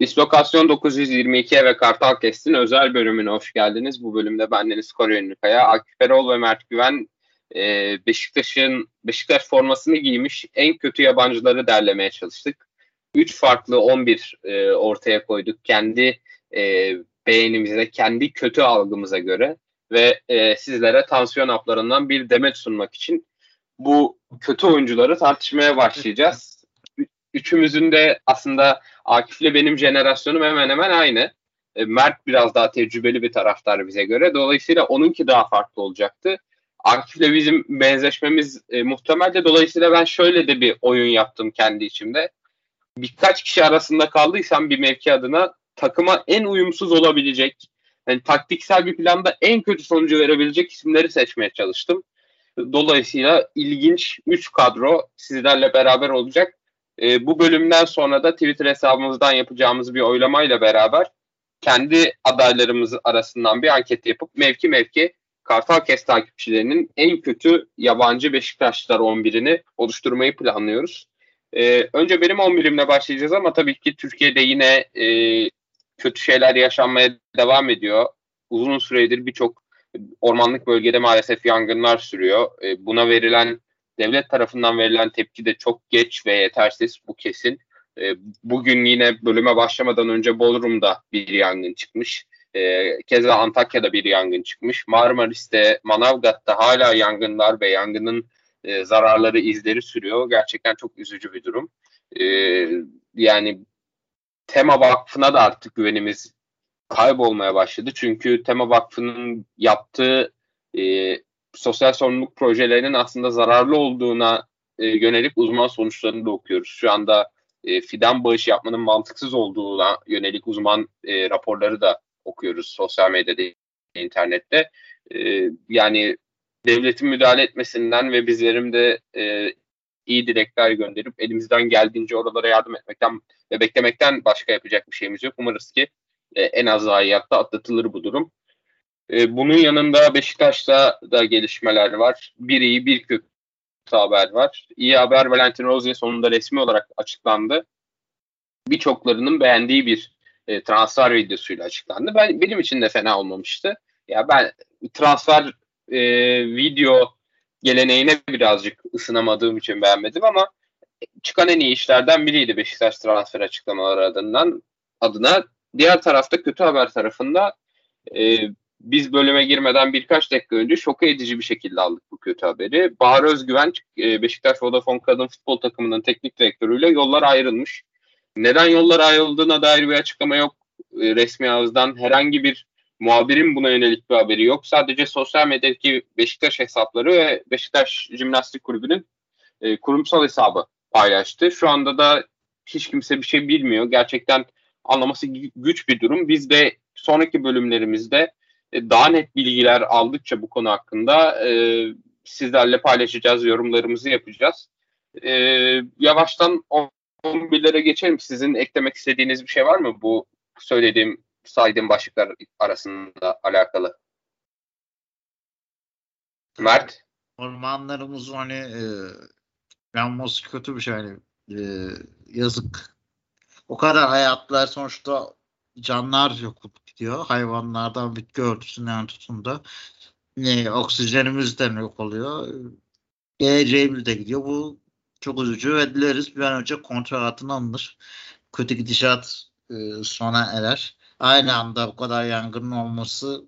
Dislokasyon 922 ve Kartal Kest'in özel bölümüne hoş geldiniz. Bu bölümde bendeniz Koray Ünlükaya, Akif Erol ve Mert Güven e, Beşiktaş'ın Beşiktaş formasını giymiş en kötü yabancıları derlemeye çalıştık. Üç farklı 11 e, ortaya koyduk kendi e, beğenimize, kendi kötü algımıza göre ve e, sizlere tansiyon haplarından bir demet sunmak için bu kötü oyuncuları tartışmaya başlayacağız. Üçümüzün de aslında Akif'le benim jenerasyonum hemen hemen aynı. E, Mert biraz daha tecrübeli bir taraftar bize göre. Dolayısıyla onunki daha farklı olacaktı. Akif'le bizim benzeşmemiz e, muhtemel de dolayısıyla ben şöyle de bir oyun yaptım kendi içimde. Birkaç kişi arasında kaldıysam bir mevki adına takıma en uyumsuz olabilecek, yani taktiksel bir planda en kötü sonucu verebilecek isimleri seçmeye çalıştım. Dolayısıyla ilginç 3 kadro sizlerle beraber olacak. E, bu bölümden sonra da Twitter hesabımızdan yapacağımız bir oylamayla beraber kendi adaylarımız arasından bir anket yapıp mevki mevki Kartal Kes takipçilerinin en kötü yabancı Beşiktaşlılar 11'ini oluşturmayı planlıyoruz. Ee, önce benim 11'imle başlayacağız ama tabii ki Türkiye'de yine e, kötü şeyler yaşanmaya devam ediyor. Uzun süredir birçok ormanlık bölgede maalesef yangınlar sürüyor. E, buna verilen devlet tarafından verilen tepki de çok geç ve yetersiz bu kesin. E, bugün yine bölüme başlamadan önce Bodrum'da bir yangın çıkmış. E, keza Antakya'da bir yangın çıkmış. Marmaris'te, Manavgat'ta hala yangınlar ve yangının e, zararları, izleri sürüyor. Gerçekten çok üzücü bir durum. E, yani Tema Vakfı'na da artık güvenimiz kaybolmaya başladı. Çünkü Tema Vakfı'nın yaptığı e, sosyal sorumluluk projelerinin aslında zararlı olduğuna e, yönelik uzman sonuçlarını da okuyoruz. Şu anda e, fidan bağış yapmanın mantıksız olduğuna yönelik uzman e, raporları da okuyoruz sosyal medyada, internette. E, yani devletin müdahale etmesinden ve bizlerin de e, iyi dilekler gönderip elimizden geldiğince oralara yardım etmekten ve beklemekten başka yapacak bir şeyimiz yok. Umarız ki e, en az zayiatta atlatılır bu durum. E, bunun yanında Beşiktaş'ta da gelişmeler var. Bir iyi bir kötü haber var. İyi haber Valentin Rozier sonunda resmi olarak açıklandı. Birçoklarının beğendiği bir e, transfer videosuyla açıklandı. Ben benim için de fena olmamıştı. Ya ben transfer e, video geleneğine birazcık ısınamadığım için beğenmedim ama çıkan en iyi işlerden biriydi Beşiktaş transfer açıklamaları adından adına. Diğer tarafta kötü haber tarafında e, biz bölüme girmeden birkaç dakika önce şok edici bir şekilde aldık bu kötü haberi. Bahar Özgüven e, Beşiktaş Vodafone Kadın Futbol Takımının teknik direktörüyle yollar ayrılmış. Neden yollar ayrıldığına dair bir açıklama yok e, resmi ağızdan. Herhangi bir muhabirin buna yönelik bir haberi yok. Sadece sosyal medyadaki Beşiktaş hesapları ve Beşiktaş Jimnastik Kulübü'nün e, kurumsal hesabı paylaştı. Şu anda da hiç kimse bir şey bilmiyor. Gerçekten anlaması güç bir durum. Biz de sonraki bölümlerimizde daha net bilgiler aldıkça bu konu hakkında e, sizlerle paylaşacağız, yorumlarımızı yapacağız. E, yavaştan 11'lere geçelim. Sizin eklemek istediğiniz bir şey var mı bu söylediğim, saydığım başlıklar arasında alakalı? Mert? Ormanlarımız hani e, yanması kötü bir şey. Hani, e, yazık. O kadar hayatlar sonuçta canlar yok gidiyor. Hayvanlardan bitki örtüsünden tutun da e, oksijenimiz de yok oluyor. Geleceğimiz de gidiyor. Bu çok üzücü ve dileriz bir an önce kontrol altına alınır. Kötü gidişat e, sona erer. Aynı anda bu kadar yangının olması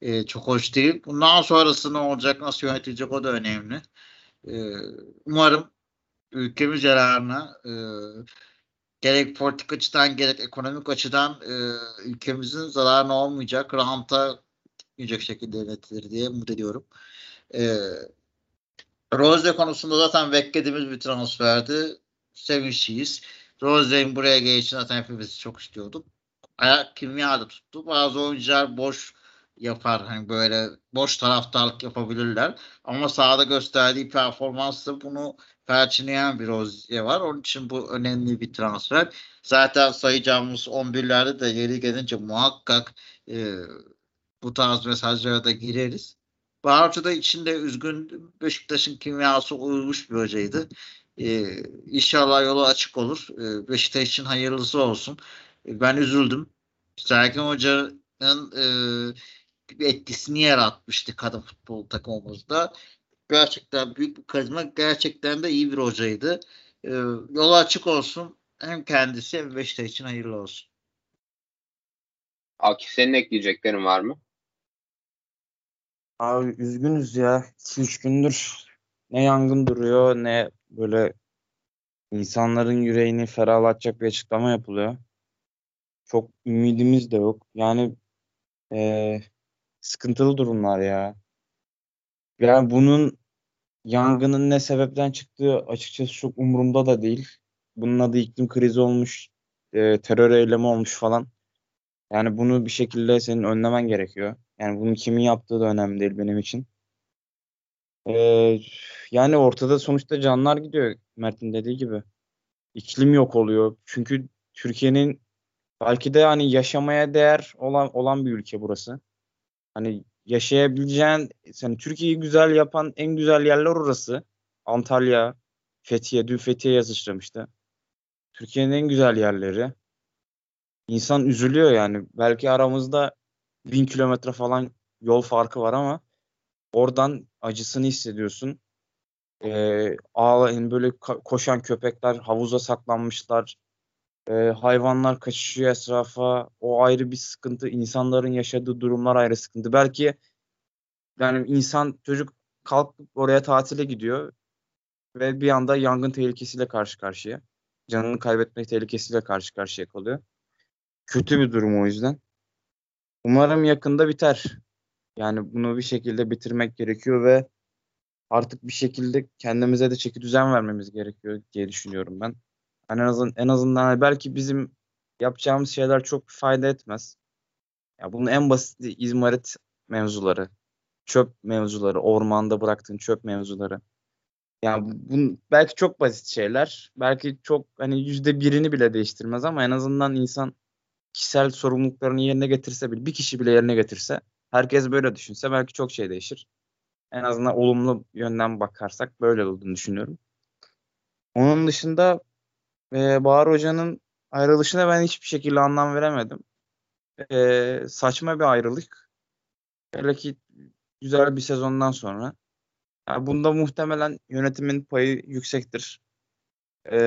e, çok hoş değil. Bundan sonrası ne olacak, nasıl yönetilecek o da önemli. E, umarım ülkemiz yararına e, gerek politik açıdan gerek ekonomik açıdan e, ülkemizin zararına olmayacak, ranta gitmeyecek şekilde yönetilir diye umut ediyorum. E, Rose konusunda zaten beklediğimiz bir transferdi. Sevinçliyiz. Rose'nin buraya gelişini zaten hepimiz çok istiyorduk. Ayak kimya da tuttu. Bazı oyuncular boş yapar. Hani böyle boş taraftarlık yapabilirler. Ama sahada gösterdiği performansla bunu perçinleyen bir Rozier var. Onun için bu önemli bir transfer. Zaten sayacağımız 11'lerde de yeri gelince muhakkak e, bu tarz mesajlara da gireriz. Barca da içinde üzgün Beşiktaş'ın kimyası uymuş bir hocaydı. Ee, inşallah yolu açık olur. Ee, Beşiktaş için hayırlısı olsun. Ben üzüldüm. Sergen Hoca'nın e, bir etkisini yaratmıştı kadın futbol takımımızda. Gerçekten büyük bir karizma. Gerçekten de iyi bir hocaydı. E, yolu açık olsun. Hem kendisi hem Beşiktaş için hayırlı olsun. Akif senin ekleyeceklerin var mı? Abi üzgünüz ya. 2-3 gündür ne yangın duruyor ne böyle insanların yüreğini ferahlatacak bir açıklama yapılıyor. Çok ümidimiz de yok. Yani ee, sıkıntılı durumlar ya. Yani bunun yangının ne sebepten çıktığı açıkçası çok umurumda da değil. Bunun adı iklim krizi olmuş, e, terör eylemi olmuş falan. Yani bunu bir şekilde senin önlemen gerekiyor. Yani bunu kimin yaptığı da önemli değil benim için. Ee, yani ortada sonuçta canlar gidiyor Mert'in dediği gibi. İklim yok oluyor. Çünkü Türkiye'nin belki de hani yaşamaya değer olan olan bir ülke burası. Hani yaşayabileceğin, yani Türkiye'yi güzel yapan en güzel yerler orası. Antalya, Fethiye, dün Fethiye yazıştırmıştı. Türkiye'nin en güzel yerleri. İnsan üzülüyor yani. Belki aramızda bin kilometre falan yol farkı var ama oradan acısını hissediyorsun. Ee, ağlayan böyle koşan köpekler havuza saklanmışlar. Ee, hayvanlar kaçışıyor etrafa. O ayrı bir sıkıntı. İnsanların yaşadığı durumlar ayrı sıkıntı. Belki yani insan çocuk kalkıp oraya tatile gidiyor ve bir anda yangın tehlikesiyle karşı karşıya. Canını kaybetmek tehlikesiyle karşı karşıya kalıyor. Kötü bir durum o yüzden. Umarım yakında biter. Yani bunu bir şekilde bitirmek gerekiyor ve artık bir şekilde kendimize de çeki düzen vermemiz gerekiyor diye düşünüyorum ben. Yani en azından, en azından hani belki bizim yapacağımız şeyler çok fayda etmez. Ya bunun en basit izmarit mevzuları, çöp mevzuları, ormanda bıraktığın çöp mevzuları. Yani bunun belki çok basit şeyler. Belki çok hani yüzde birini bile değiştirmez ama en azından insan kişisel sorumluluklarını yerine getirse bile bir kişi bile yerine getirse herkes böyle düşünse belki çok şey değişir. En azından olumlu yönden bakarsak böyle olduğunu düşünüyorum. Onun dışında e, Bahar Hoca'nın ayrılışına ben hiçbir şekilde anlam veremedim. E, saçma bir ayrılık. Hele ki güzel bir sezondan sonra. Yani bunda muhtemelen yönetimin payı yüksektir. E,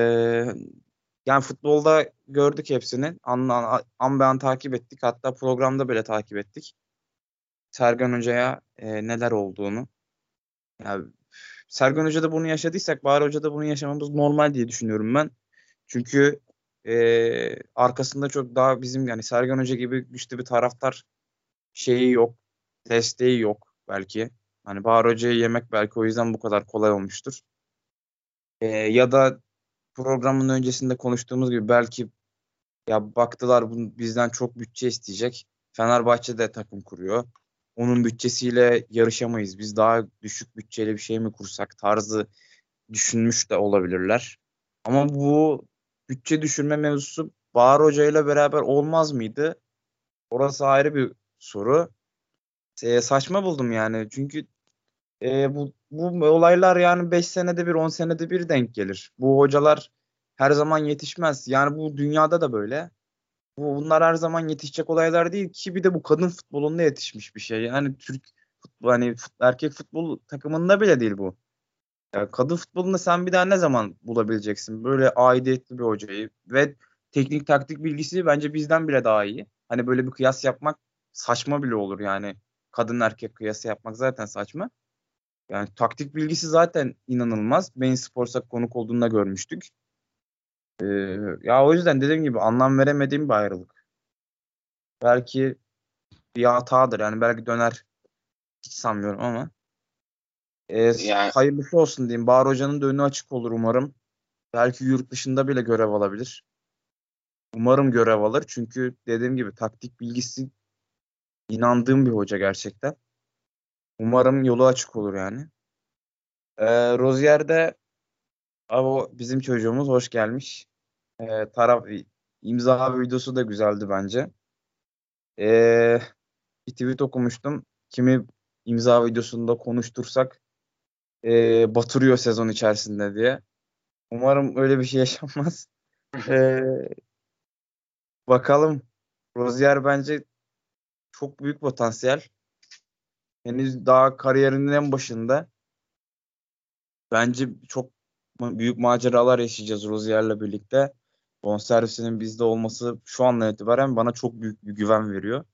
yani futbolda gördük hepsini. An, an, an be an takip ettik. Hatta programda bile takip ettik. Sergen Hoca'ya e, neler olduğunu. Yani Sergen Hoca'da bunu yaşadıysak Bahar Hoca'da bunu yaşamamız normal diye düşünüyorum ben. Çünkü e, arkasında çok daha bizim yani Sergen Hoca gibi güçlü bir taraftar şeyi yok. Desteği yok belki. Hani Bahar Hoca'yı yemek belki o yüzden bu kadar kolay olmuştur. E, ya da programın öncesinde konuştuğumuz gibi belki ya baktılar bu bizden çok bütçe isteyecek. Fenerbahçe de takım kuruyor. Onun bütçesiyle yarışamayız. Biz daha düşük bütçeli bir şey mi kursak tarzı düşünmüş de olabilirler. Ama bu bütçe düşürme mevzusu Bahar Hoca ile beraber olmaz mıydı? Orası ayrı bir soru. E, saçma buldum yani. Çünkü e, bu, bu olaylar yani 5 senede bir 10 senede bir denk gelir. Bu hocalar her zaman yetişmez. Yani bu dünyada da böyle. Bu, bunlar her zaman yetişecek olaylar değil ki bir de bu kadın futbolunda yetişmiş bir şey. Yani Türk futbol hani erkek futbol takımında bile değil bu. Yani kadın futbolunda sen bir daha ne zaman bulabileceksin böyle aidiyetli bir hocayı ve teknik taktik bilgisi bence bizden bile daha iyi. Hani böyle bir kıyas yapmak saçma bile olur yani. Kadın erkek kıyası yapmak zaten saçma. Yani taktik bilgisi zaten inanılmaz. Beyin Sports'a konuk olduğunda görmüştük. Ee, ya o yüzden dediğim gibi anlam veremediğim bir ayrılık. Belki bir hatadır. Yani belki döner hiç sanmıyorum ama. Ee, yani... Hayırlısı olsun diyeyim. Bahar Hoca'nın da önü açık olur umarım. Belki yurt dışında bile görev alabilir. Umarım görev alır. Çünkü dediğim gibi taktik bilgisi inandığım bir hoca gerçekten. Umarım yolu açık olur yani. Ee, Rozier'de abi o bizim çocuğumuz hoş gelmiş. Ee, taraf imza videosu da güzeldi bence. Ee, bir tweet okumuştum. Kimi imza videosunda konuştursak e, batırıyor sezon içerisinde diye. Umarım öyle bir şey yaşanmaz. ee, Bakalım. Rozier bence çok büyük potansiyel. Henüz daha kariyerinin en başında. Bence çok büyük maceralar yaşayacağız Rozier'le birlikte. Bonservisinin bizde olması şu andan itibaren bana çok büyük bir güven veriyor.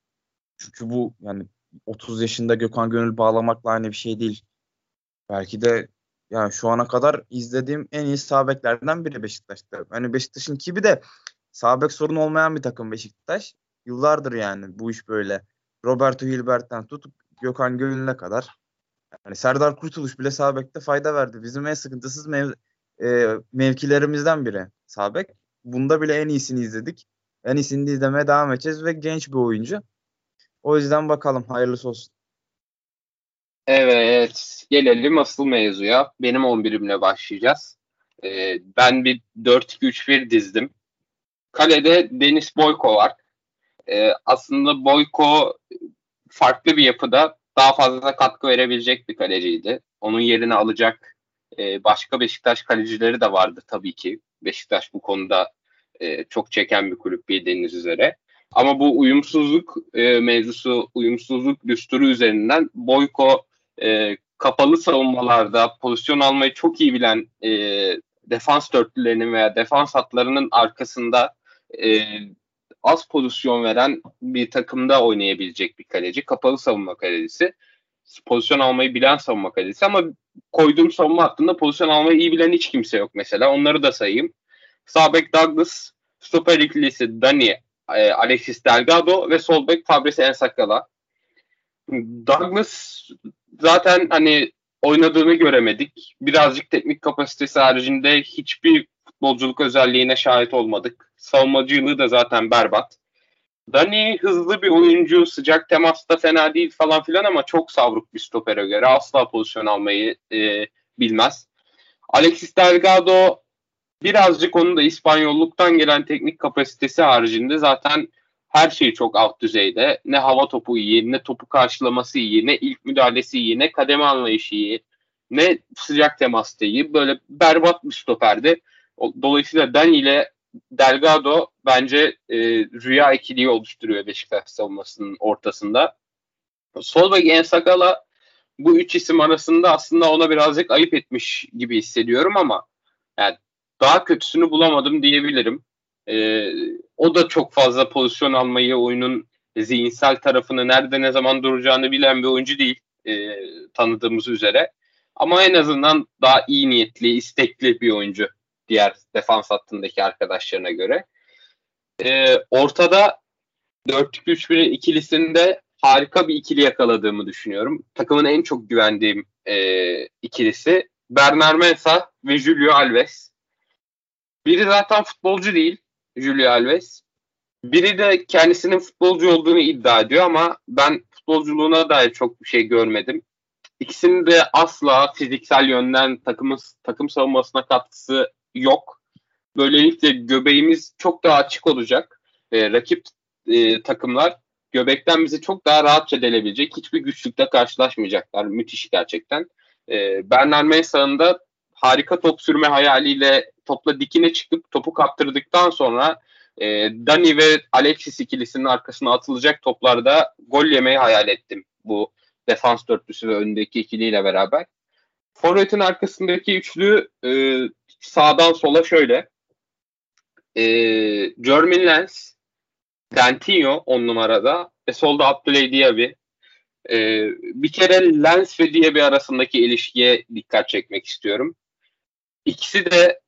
Çünkü bu yani 30 yaşında Gökhan Gönül bağlamakla aynı bir şey değil. Belki de yani şu ana kadar izlediğim en iyi sağ biri Beşiktaş'ta. Hani Beşiktaş'ın kibi de sağ sorun olmayan bir takım Beşiktaş. Yıllardır yani bu iş böyle. Roberto Hilbert'ten tutup Gökhan Gönül'e kadar. Yani Serdar Kurtuluş bile sağ fayda verdi. Bizim en sıkıntısız mev e, mevkilerimizden biri sağ Bunda bile en iyisini izledik. En iyisini izlemeye devam edeceğiz ve genç bir oyuncu. O yüzden bakalım hayırlısı olsun. Evet gelelim asıl mevzuya. Benim 11'imle başlayacağız. Ee, ben bir 4-2-3-1 dizdim. Kalede Deniz Boyko var. Ee, aslında Boyko farklı bir yapıda daha fazla katkı verebilecek bir kaleciydi. Onun yerini alacak e, başka Beşiktaş kalecileri de vardı tabii ki. Beşiktaş bu konuda e, çok çeken bir kulüp bildiğiniz üzere. Ama bu uyumsuzluk e, mevzusu, uyumsuzluk düsturu üzerinden Boyko e, kapalı savunmalarda pozisyon almayı çok iyi bilen e, defans dörtlülerinin veya defans hatlarının arkasında e, az pozisyon veren bir takımda oynayabilecek bir kaleci. Kapalı savunma kalecisi. Pozisyon almayı bilen savunma kalecisi ama koyduğum savunma hattında pozisyon almayı iyi bilen hiç kimse yok mesela. Onları da sayayım. Sabek Douglas, stoper ikilisi Dani, e, Alexis Delgado ve sol bek Fabrice Ensakala. Douglas zaten hani oynadığını göremedik. Birazcık teknik kapasitesi haricinde hiçbir futbolculuk özelliğine şahit olmadık. Savunmacılığı da zaten berbat. Dani hızlı bir oyuncu, sıcak temasta fena değil falan filan ama çok savruk bir stopere göre asla pozisyon almayı e, bilmez. Alexis Delgado birazcık onun da İspanyolluktan gelen teknik kapasitesi haricinde zaten her şey çok alt düzeyde. Ne hava topu iyi, ne topu karşılaması iyi, ne ilk müdahalesi iyi, ne kademe anlayışı iyi, ne sıcak temas iyi. Böyle berbat bir stoperdi. Dolayısıyla Dani ile Delgado bence e, rüya ikiliği oluşturuyor Beşiktaş savunmasının ortasında. Sol bek Ensakala bu üç isim arasında aslında ona birazcık ayıp etmiş gibi hissediyorum ama yani daha kötüsünü bulamadım diyebilirim. E, o da çok fazla pozisyon almayı, oyunun zihinsel tarafını nerede ne zaman duracağını bilen bir oyuncu değil e, tanıdığımız üzere. Ama en azından daha iyi niyetli, istekli bir oyuncu diğer defans hattındaki arkadaşlarına göre. E, ortada 4-2-3-1 ikilisinde harika bir ikili yakaladığımı düşünüyorum. Takımın en çok güvendiğim e, ikilisi Bernard Mensah ve Julio Alves. Biri zaten futbolcu değil Julio Alves. Biri de kendisinin futbolcu olduğunu iddia ediyor ama ben futbolculuğuna dair çok bir şey görmedim. İkisinin de asla fiziksel yönden takımın takım savunmasına katkısı yok. Böylelikle göbeğimiz çok daha açık olacak. E, rakip e, takımlar göbekten bizi çok daha rahatça delebilecek. Hiçbir güçlükle karşılaşmayacaklar. Müthiş gerçekten. E, Bernard Mensah'ın da harika top sürme hayaliyle topla dikine çıkıp topu kaptırdıktan sonra e, Dani ve Alexis ikilisinin arkasına atılacak toplarda gol yemeyi hayal ettim bu defans dörtlüsü ve öndeki ikiliyle beraber. Forvet'in arkasındaki üçlü e, sağdan sola şöyle. E, Jermin Lens, Dentinho on numarada ve solda Abdüley Diaby. E, bir kere Lens ve Diaby arasındaki ilişkiye dikkat çekmek istiyorum. İkisi de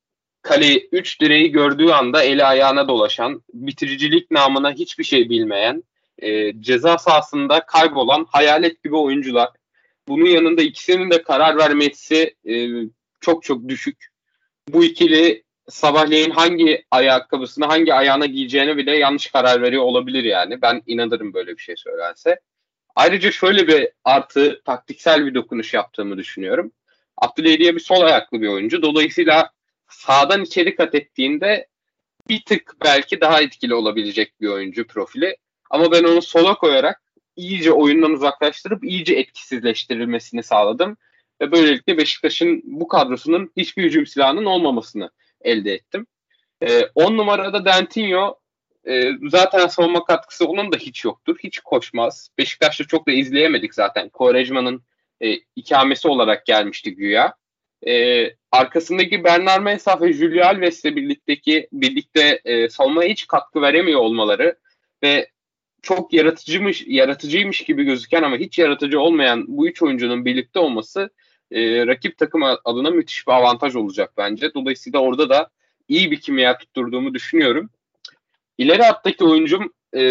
kaleyi 3 direği gördüğü anda eli ayağına dolaşan, bitiricilik namına hiçbir şey bilmeyen, e, ceza sahasında kaybolan hayalet gibi oyuncular. Bunun yanında ikisinin de karar vermesi e, çok çok düşük. Bu ikili sabahleyin hangi ayakkabısını hangi ayağına giyeceğine bile yanlış karar veriyor olabilir yani. Ben inanırım böyle bir şey söylense. Ayrıca şöyle bir artı taktiksel bir dokunuş yaptığımı düşünüyorum. Abdüley diye bir sol ayaklı bir oyuncu. Dolayısıyla sağdan içeri kat ettiğinde bir tık belki daha etkili olabilecek bir oyuncu profili. Ama ben onu sola koyarak iyice oyundan uzaklaştırıp iyice etkisizleştirilmesini sağladım. Ve böylelikle Beşiktaş'ın bu kadrosunun hiçbir hücum silahının olmamasını elde ettim. 10 ee, numarada Dentinho e, zaten savunma katkısı onun da hiç yoktur. Hiç koşmaz. Beşiktaş'ta çok da izleyemedik zaten. Kovarejman'ın e, ikamesi olarak gelmişti güya. E, arkasındaki Bernard Mensah ve Julio Alves'le birlikteki birlikte e, savunmaya hiç katkı veremiyor olmaları ve çok yaratıcıymış yaratıcıymış gibi gözüken ama hiç yaratıcı olmayan bu üç oyuncunun birlikte olması e, rakip takım adına müthiş bir avantaj olacak bence. Dolayısıyla orada da iyi bir kimya tutturduğumu düşünüyorum. İleri hattaki oyuncum e,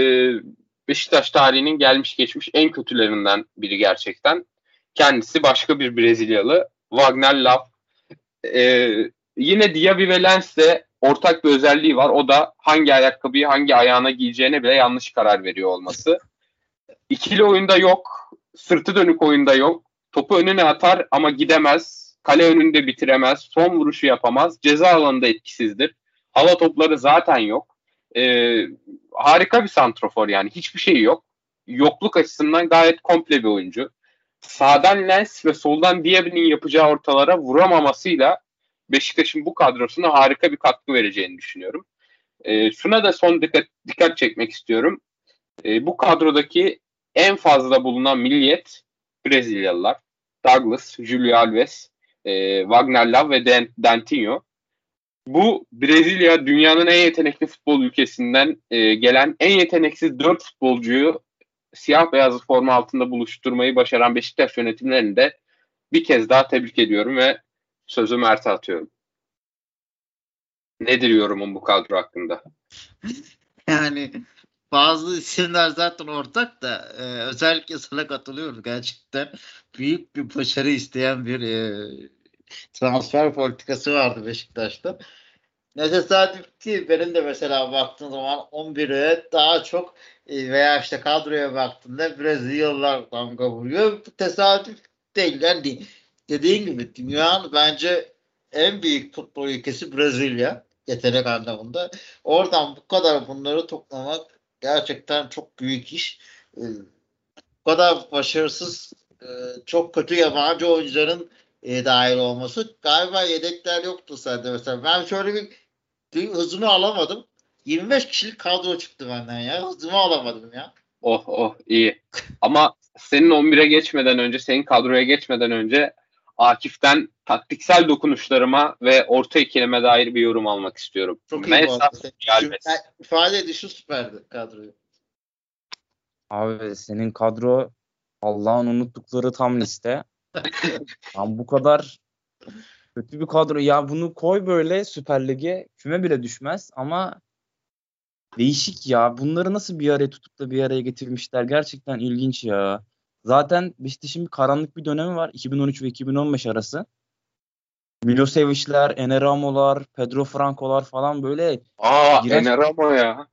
Beşiktaş tarihinin gelmiş geçmiş en kötülerinden biri gerçekten. Kendisi başka bir Brezilyalı. Wagner Love. E, yine Diaby ve Lens'le ortak bir özelliği var. O da hangi ayakkabıyı hangi ayağına giyeceğine bile yanlış karar veriyor olması. İkili oyunda yok. Sırtı dönük oyunda yok. Topu önüne atar ama gidemez. Kale önünde bitiremez. Son vuruşu yapamaz. Ceza alanında etkisizdir. Hava topları zaten yok. Ee, harika bir santrofor yani. Hiçbir şeyi yok. Yokluk açısından gayet komple bir oyuncu. Sağdan Lens ve soldan Diaby'nin yapacağı ortalara vuramamasıyla Beşiktaş'ın bu kadrosuna harika bir katkı vereceğini düşünüyorum. E, şuna da son dikkat, dikkat çekmek istiyorum. E, bu kadrodaki en fazla bulunan milliyet Brezilyalılar. Douglas, Julio Alves, e, Wagner Love ve Dantinho. Bu Brezilya dünyanın en yetenekli futbol ülkesinden e, gelen en yeteneksiz dört futbolcuyu siyah beyaz forma altında buluşturmayı başaran Beşiktaş yönetimlerini de bir kez daha tebrik ediyorum ve sözü Mert'e atıyorum. Nedir yorumun bu kadro hakkında? yani bazı isimler zaten ortak da e, özellikle sana katılıyorum. Gerçekten büyük bir başarı isteyen bir e, transfer politikası vardı Beşiktaş'ta. Ne tesadüf benim de mesela baktığım zaman 11'e daha çok e, veya işte kadroya baktığında Brezilyalılar damga vuruyor. Bu tesadüf değil. Yani dediğin gibi dünyanın bence en büyük futbol ülkesi Brezilya yetenek anlamında. Oradan bu kadar bunları toplamak gerçekten çok büyük iş. Ee, bu kadar başarısız e, çok kötü yabancı oyuncuların e, dahil olması. Galiba yedekler yoktu sende mesela. Ben şöyle bir, bir hızımı alamadım. 25 kişilik kadro çıktı benden ya. Hızımı alamadım ya. Oh oh iyi. Ama senin 11'e geçmeden önce, senin kadroya geçmeden önce Akif'ten taktiksel dokunuşlarıma ve orta ikileme dair bir yorum almak istiyorum. Çok iyi Mesa, İfade edişi süperdi kadroyu. Abi senin kadro Allah'ın unuttukları tam liste. Tam bu kadar kötü bir kadro. Ya bunu koy böyle Süper Lig'e küme bile düşmez ama değişik ya. Bunları nasıl bir araya tutup da bir araya getirmişler. Gerçekten ilginç ya. Zaten Beşiktaş'ın bir karanlık bir dönemi var 2013 ve 2015 arası. Milosevic'ler, Eneramо'lar, Pedro Franco'lar falan böyle. Aa giren... Eneramo ya.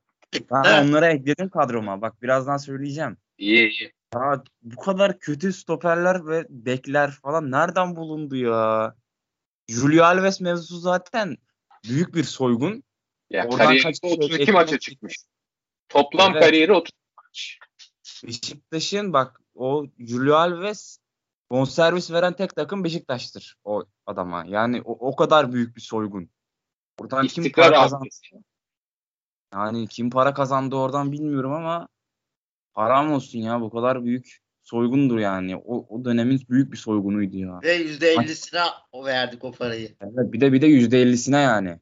Ben onlara ekledim kadroma. Bak birazdan söyleyeceğim. İyi iyi. Ya, bu kadar kötü stoperler ve bekler falan nereden bulundu ya? Julio Alves mevzusu zaten büyük bir soygun. Ya Oradan kariyeri 32 maça çıkmış. Toplam evet. kariyeri 30 maç. Beşiktaş'ın bak o Julio Alves bonservis veren tek takım Beşiktaş'tır o adama. Yani o, o kadar büyük bir soygun. Oradan kim para kazandı? Yani kim para kazandı oradan bilmiyorum ama haram olsun ya bu kadar büyük soygundur yani. O, o dönemin büyük bir soygunuydu ya. Ve %50'sine o verdik o parayı. Evet bir de bir de %50'sine yani.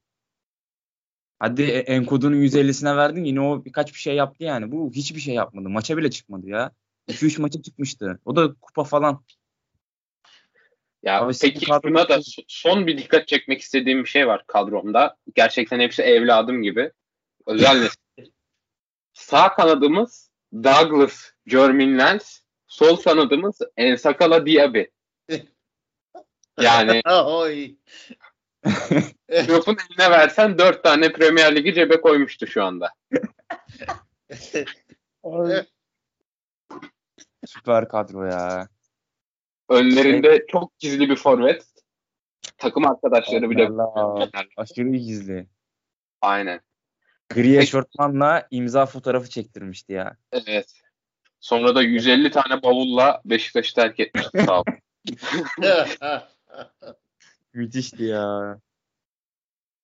Hadi e, Enkodu'nun %50'sine verdin yine o birkaç bir şey yaptı yani. Bu hiçbir şey yapmadı. Maça bile çıkmadı ya. 2-3 maça çıkmıştı. O da kupa falan. Ya Abi peki şuna da son bir dikkat çekmek istediğim bir şey var kadromda. Gerçekten hepsi evladım gibi. Özel Sağ kanadımız Douglas Jermin Lens. Sol kanadımız Ensakala Diaby. Yani Klopp'un eline versen dört tane Premier Ligi cebe koymuştu şu anda. Süper kadro ya. Önlerinde şey... çok gizli bir forvet. Takım arkadaşları bile. Aşırı gizli. Aynen. Gri eşortmanla imza fotoğrafı çektirmişti ya. Evet. Sonra da 150 tane bavulla Beşiktaş'ı terk etmişti sağ Müthişti ya.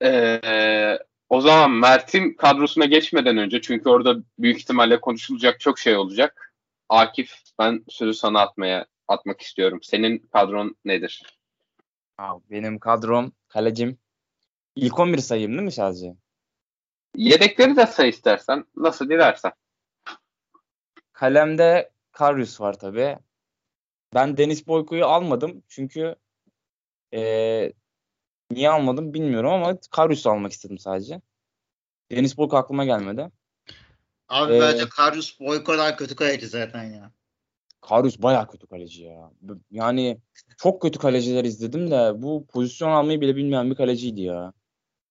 Ee, O zaman Mert'in kadrosuna geçmeden önce çünkü orada büyük ihtimalle konuşulacak çok şey olacak. Akif ben sözü sana atmaya atmak istiyorum. Senin kadron nedir? Abi benim kadrom kalecim. İlk 11 sayayım değil mi sadece? Yedekleri de say istersen. Nasıl dilersen. Kalemde Karius var tabi. Ben Deniz Boyko'yu almadım çünkü ee, niye almadım bilmiyorum ama Karius'u almak istedim sadece. Deniz Boyko aklıma gelmedi. Abi Ee, bence Karius Boyko'dan kötü kaleci zaten ya. Karius baya kötü kaleci ya. Yani çok kötü kaleciler izledim de bu pozisyon almayı bile bilmeyen bir kaleciydi ya.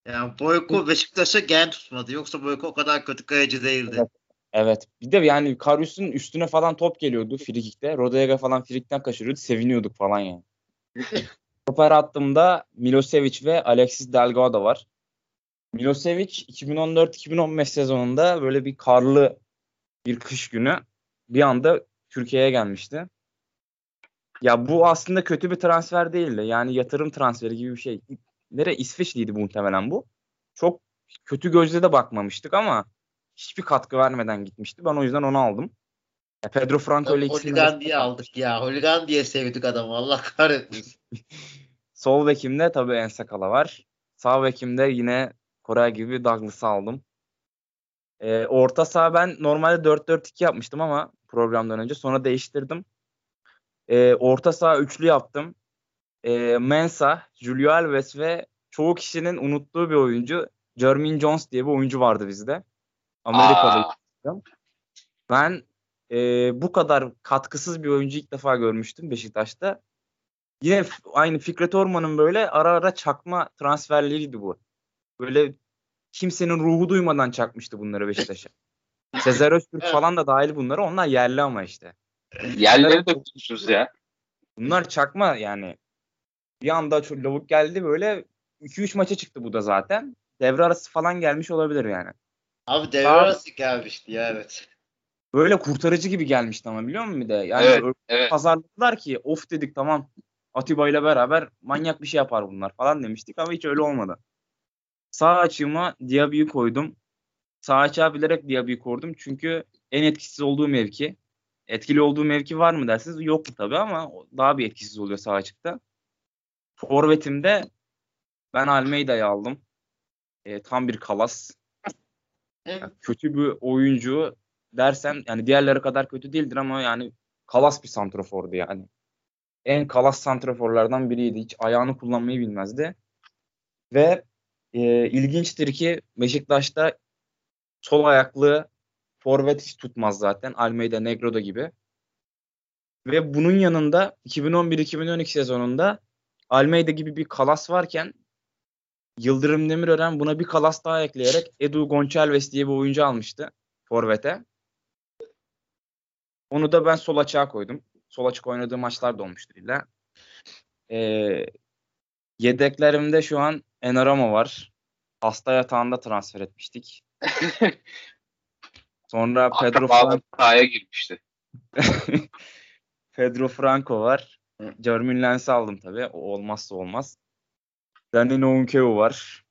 Yani Boyko Beşiktaş'a gen tutmadı. Yoksa Boyko o kadar kötü kaleci değildi. Evet. Evet. Bir de yani Karius'un üstüne falan top geliyordu frikikte. Rodega falan frikten kaçırıyordu. Seviniyorduk falan yani. Stoper attığımda Milosevic ve Alexis Delgado var. Milosevic 2014-2015 sezonunda böyle bir karlı bir kış günü bir anda Türkiye'ye gelmişti. Ya bu aslında kötü bir transfer değildi. Yani yatırım transferi gibi bir şey. Nere İsveçliydi bu muhtemelen bu. Çok kötü gözle de bakmamıştık ama hiçbir katkı vermeden gitmişti. Ben o yüzden onu aldım. Ya Pedro Franco ile ikisini Holigan diye aldık ya. Holigan diye sevdik adamı. Allah kahretmesin. Sol bekimde tabii Ensakala var. Sağ bekimde yine Koray gibi Douglas'ı aldım. Ee, orta saha ben normalde 4-4-2 yapmıştım ama programdan önce sonra değiştirdim. Ee, orta saha üçlü yaptım. Ee, Mensa, Julio Alves ve çoğu kişinin unuttuğu bir oyuncu Jermaine Jones diye bir oyuncu vardı bizde. Amerikalı. Aa, Ben e, bu kadar katkısız bir oyuncu ilk defa görmüştüm Beşiktaş'ta. Yine aynı Fikret Orman'ın böyle ara ara çakma transferleriydi bu. Böyle kimsenin ruhu duymadan çakmıştı bunları Beşiktaş'a. Sezer Öztürk Evet. falan da dahil bunları. Onlar yerli ama işte. yerleri de konuşuruz ya. Bunlar çakma yani. Bir anda çok lavuk geldi böyle 2-3 maça çıktı bu da zaten. Devre arası falan gelmiş olabilir yani. Abi devre arası gelmişti ya evet. Böyle kurtarıcı gibi gelmişti ama biliyor musun bir de? Yani Evet, evet. pazarladılar ki of dedik tamam Atiba ile beraber manyak bir şey yapar bunlar falan demiştik ama hiç öyle olmadı. Sağ açığıma Diaby'yi koydum. Sağ açığa bilerek Diaby'yi koydum çünkü en etkisiz olduğu mevki. Etkili olduğu mevki var mı derseniz yoktu tabii ama daha bir etkisiz oluyor sağ açıkta. Forvetimde ben Almeida'yı aldım. E, tam bir kalas. Evet. Kötü bir oyuncu dersen yani diğerleri kadar kötü değildir ama yani kalas bir santrafordu yani. En kalas santraforlardan biriydi. Hiç ayağını kullanmayı bilmezdi. Ve e, ilginçtir ki Beşiktaş'ta sol ayaklı forvet hiç tutmaz zaten. Almeida, Negro'da gibi. Ve bunun yanında 2011-2012 sezonunda Almeida gibi bir kalas varken Yıldırım Demirören buna bir kalas daha ekleyerek Edu Gonçalves diye bir oyuncu almıştı forvete. Onu da ben sol açığa koydum. Sol açık oynadığı maçlar da olmuştur illa. Ee, yedeklerimde şu an Enarama var. Hasta yatağında transfer etmiştik. Sonra Pedro Franco, girmişti. Pedro Franco var. Jermaine Lens'i aldım tabii. O olmazsa olmaz. Danilo Unkeo var.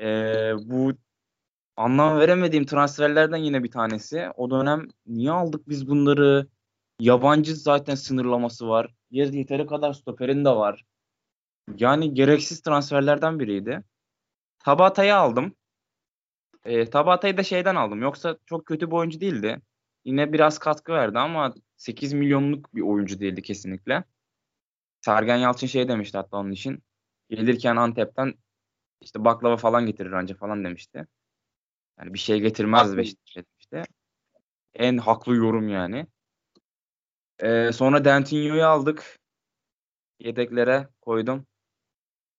Ee, bu anlam veremediğim transferlerden yine bir tanesi. O dönem niye aldık biz bunları? Yabancı zaten sınırlaması var. Yer- Yeteri kadar stoperin de var. Yani gereksiz transferlerden biriydi. Tabata'yı aldım. E, Tabata'yı da şeyden aldım. Yoksa çok kötü bir oyuncu değildi. Yine biraz katkı verdi ama 8 milyonluk bir oyuncu değildi kesinlikle. Sergen Yalçın şey demişti hatta onun için. Gelirken Antep'ten işte baklava falan getirir anca falan demişti. Yani bir şey getirmez. Beşiktaş'a demişti. En haklı yorum yani. Ee, sonra Dentinho'yu aldık. Yedeklere koydum.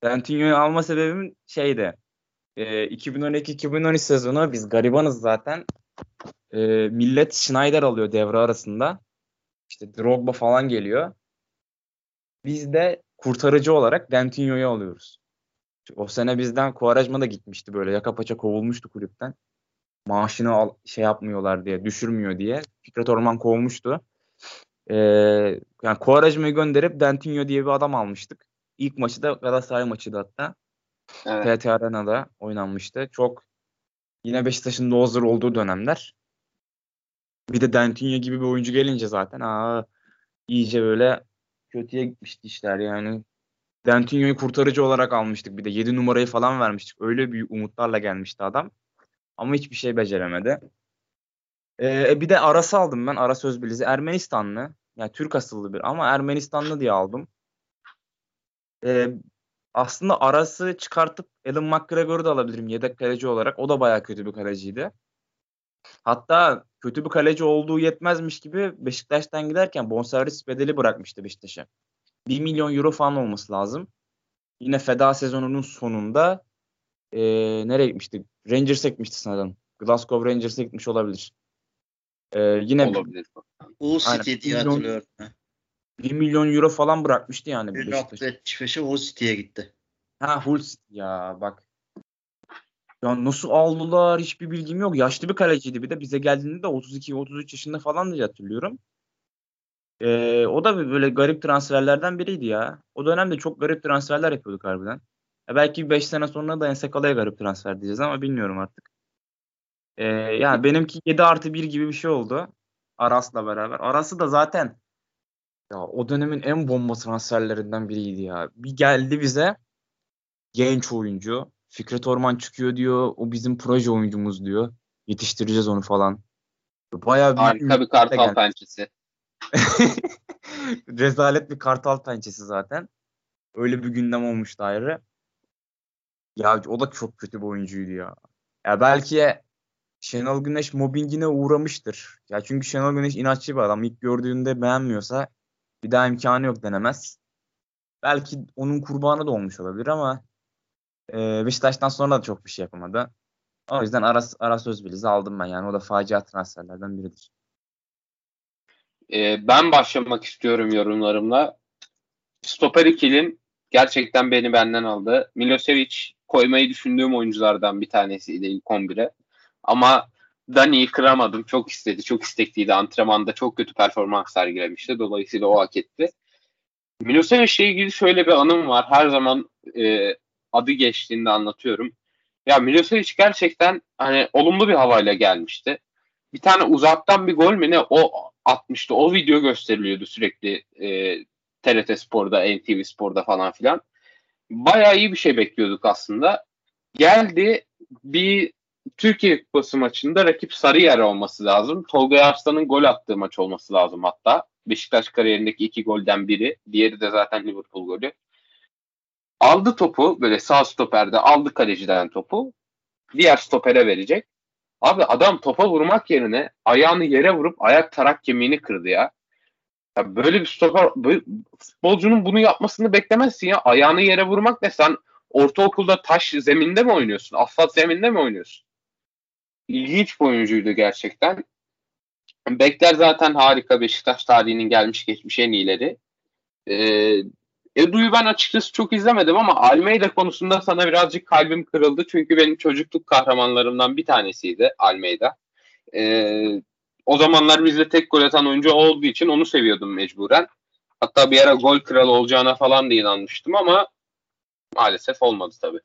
Dentinho'yu alma sebebim şeydi. E, 2012-2013 sezonu biz garibanız zaten. E, millet Schneider alıyor devre arasında. İşte Drogba falan geliyor. Biz de kurtarıcı olarak Dentinho'yu alıyoruz. O sene bizden Quaresma da gitmişti böyle. Yaka paça kovulmuştu kulüpten. Maaşını al, şey yapmıyorlar diye, düşürmüyor diye. Fikret Orman kovmuştu. Ee, yani Quaresma'yı gönderip Dentinho diye bir adam almıştık. İlk maçı da Galatasaray maçıydı hatta. Evet. TT Arena'da oynanmıştı. Çok Yine Beşiktaş'ın hazır olduğu dönemler. Bir de Dentinho gibi bir oyuncu gelince zaten aa iyice böyle kötüye gitmişti işler yani. Dentinho'yu kurtarıcı olarak almıştık bir de 7 numarayı falan vermiştik. Öyle büyük umutlarla gelmişti adam. Ama hiçbir şey beceremedi. Ee, bir de Aras'ı aldım ben. Aras Özbiliz'i. Ermenistanlı. Yani Türk asıllı bir ama Ermenistanlı diye aldım. Ee, aslında Aras'ı çıkartıp Alan McGregor'u da alabilirim yedek kaleci olarak. O da baya kötü bir kaleciydi. Hatta kötü bir kaleci olduğu yetmezmiş gibi Beşiktaş'tan giderken bonservis bedeli bırakmıştı Beşiktaş'a. 1 milyon euro falan olması lazım. Yine feda sezonunun sonunda e, nereye gitmişti? Rangers'e gitmişti sanırım. Glasgow Rangers'e gitmiş olabilir. E, yine Olabilir. Hull City diye milyon- hatırlıyorum. 1 milyon euro falan bırakmıştı yani Beşiktaş. 1.75'e Hull City'ye gitti. Ha Hull City ya bak. Ya nasıl aldılar hiçbir bilgim yok. Yaşlı bir kaleciydi bir de bize geldiğinde de 32-33 yaşında falan diye hatırlıyorum. Ee, o da böyle garip transferlerden biriydi ya. O dönemde çok garip transferler yapıyorduk harbiden. Ya belki 5 sene sonra da Ensekala'ya garip transfer diyeceğiz ama bilmiyorum artık. Ee, yani benimki 7 artı 1 gibi bir şey oldu. Aras'la beraber. Aras'ı da zaten ya o dönemin en bomba transferlerinden biriydi ya. Bir geldi bize genç oyuncu. Fikret Orman çıkıyor diyor. O bizim proje oyuncumuz diyor. Yetiştireceğiz onu falan. Bayağı bir Harika bir kartal geldi. pençesi. Rezalet bir kartal pençesi zaten. Öyle bir gündem olmuştu ayrı. Ya o da çok kötü bir oyuncuydu ya. Ya belki Şenol Güneş mobbingine uğramıştır. Ya çünkü Şenol Güneş inatçı bir adam. İlk gördüğünde beğenmiyorsa bir daha imkanı yok denemez. Belki onun kurbanı da olmuş olabilir ama e, Beşiktaş'tan sonra da çok bir şey yapamadı. O yüzden Aras, Aras Özbiliz'i aldım ben yani. O da facia transferlerden biridir. Ee, ben başlamak istiyorum yorumlarımla. Stoper ikilim gerçekten beni benden aldı. Milosevic koymayı düşündüğüm oyunculardan bir tanesiydi ilk 11'e. Ama Dani'yi kıramadım. Çok istedi, çok istekliydi. Antrenmanda çok kötü performans sergilemişti. Dolayısıyla o hak etti. Milosevic'le ilgili şöyle bir anım var. Her zaman e, adı geçtiğinde anlatıyorum. Ya Milosevic gerçekten hani olumlu bir havayla gelmişti. Bir tane uzaktan bir gol mü ne o atmıştı. O video gösteriliyordu sürekli e, TRT Spor'da, NTV Spor'da falan filan. Bayağı iyi bir şey bekliyorduk aslında. Geldi bir Türkiye Kupası maçında rakip Sarıyer olması lazım. Tolga Arslan'ın gol attığı maç olması lazım hatta. Beşiktaş kariyerindeki iki golden biri. Diğeri de zaten Liverpool golü. Aldı topu böyle sağ stoperde aldı kaleciden topu. Diğer stopere verecek. Abi adam topa vurmak yerine ayağını yere vurup ayak tarak kemiğini kırdı ya. ya böyle bir stoper böyle, futbolcunun bunu yapmasını beklemezsin ya. Ayağını yere vurmak ne? Sen ortaokulda taş zeminde mi oynuyorsun? Asfalt zeminde mi oynuyorsun? İlginç bir oyuncuydu gerçekten. Bekler zaten harika. Beşiktaş tarihinin gelmiş geçmiş en iyileri. Ee, Edu'yu ben açıkçası çok izlemedim ama Almeida konusunda sana birazcık kalbim kırıldı. Çünkü benim çocukluk kahramanlarımdan bir tanesiydi Almeida. Ee, o zamanlar bizde tek gol atan oyuncu olduğu için onu seviyordum mecburen. Hatta bir ara gol kralı olacağına falan da inanmıştım ama maalesef olmadı tabii.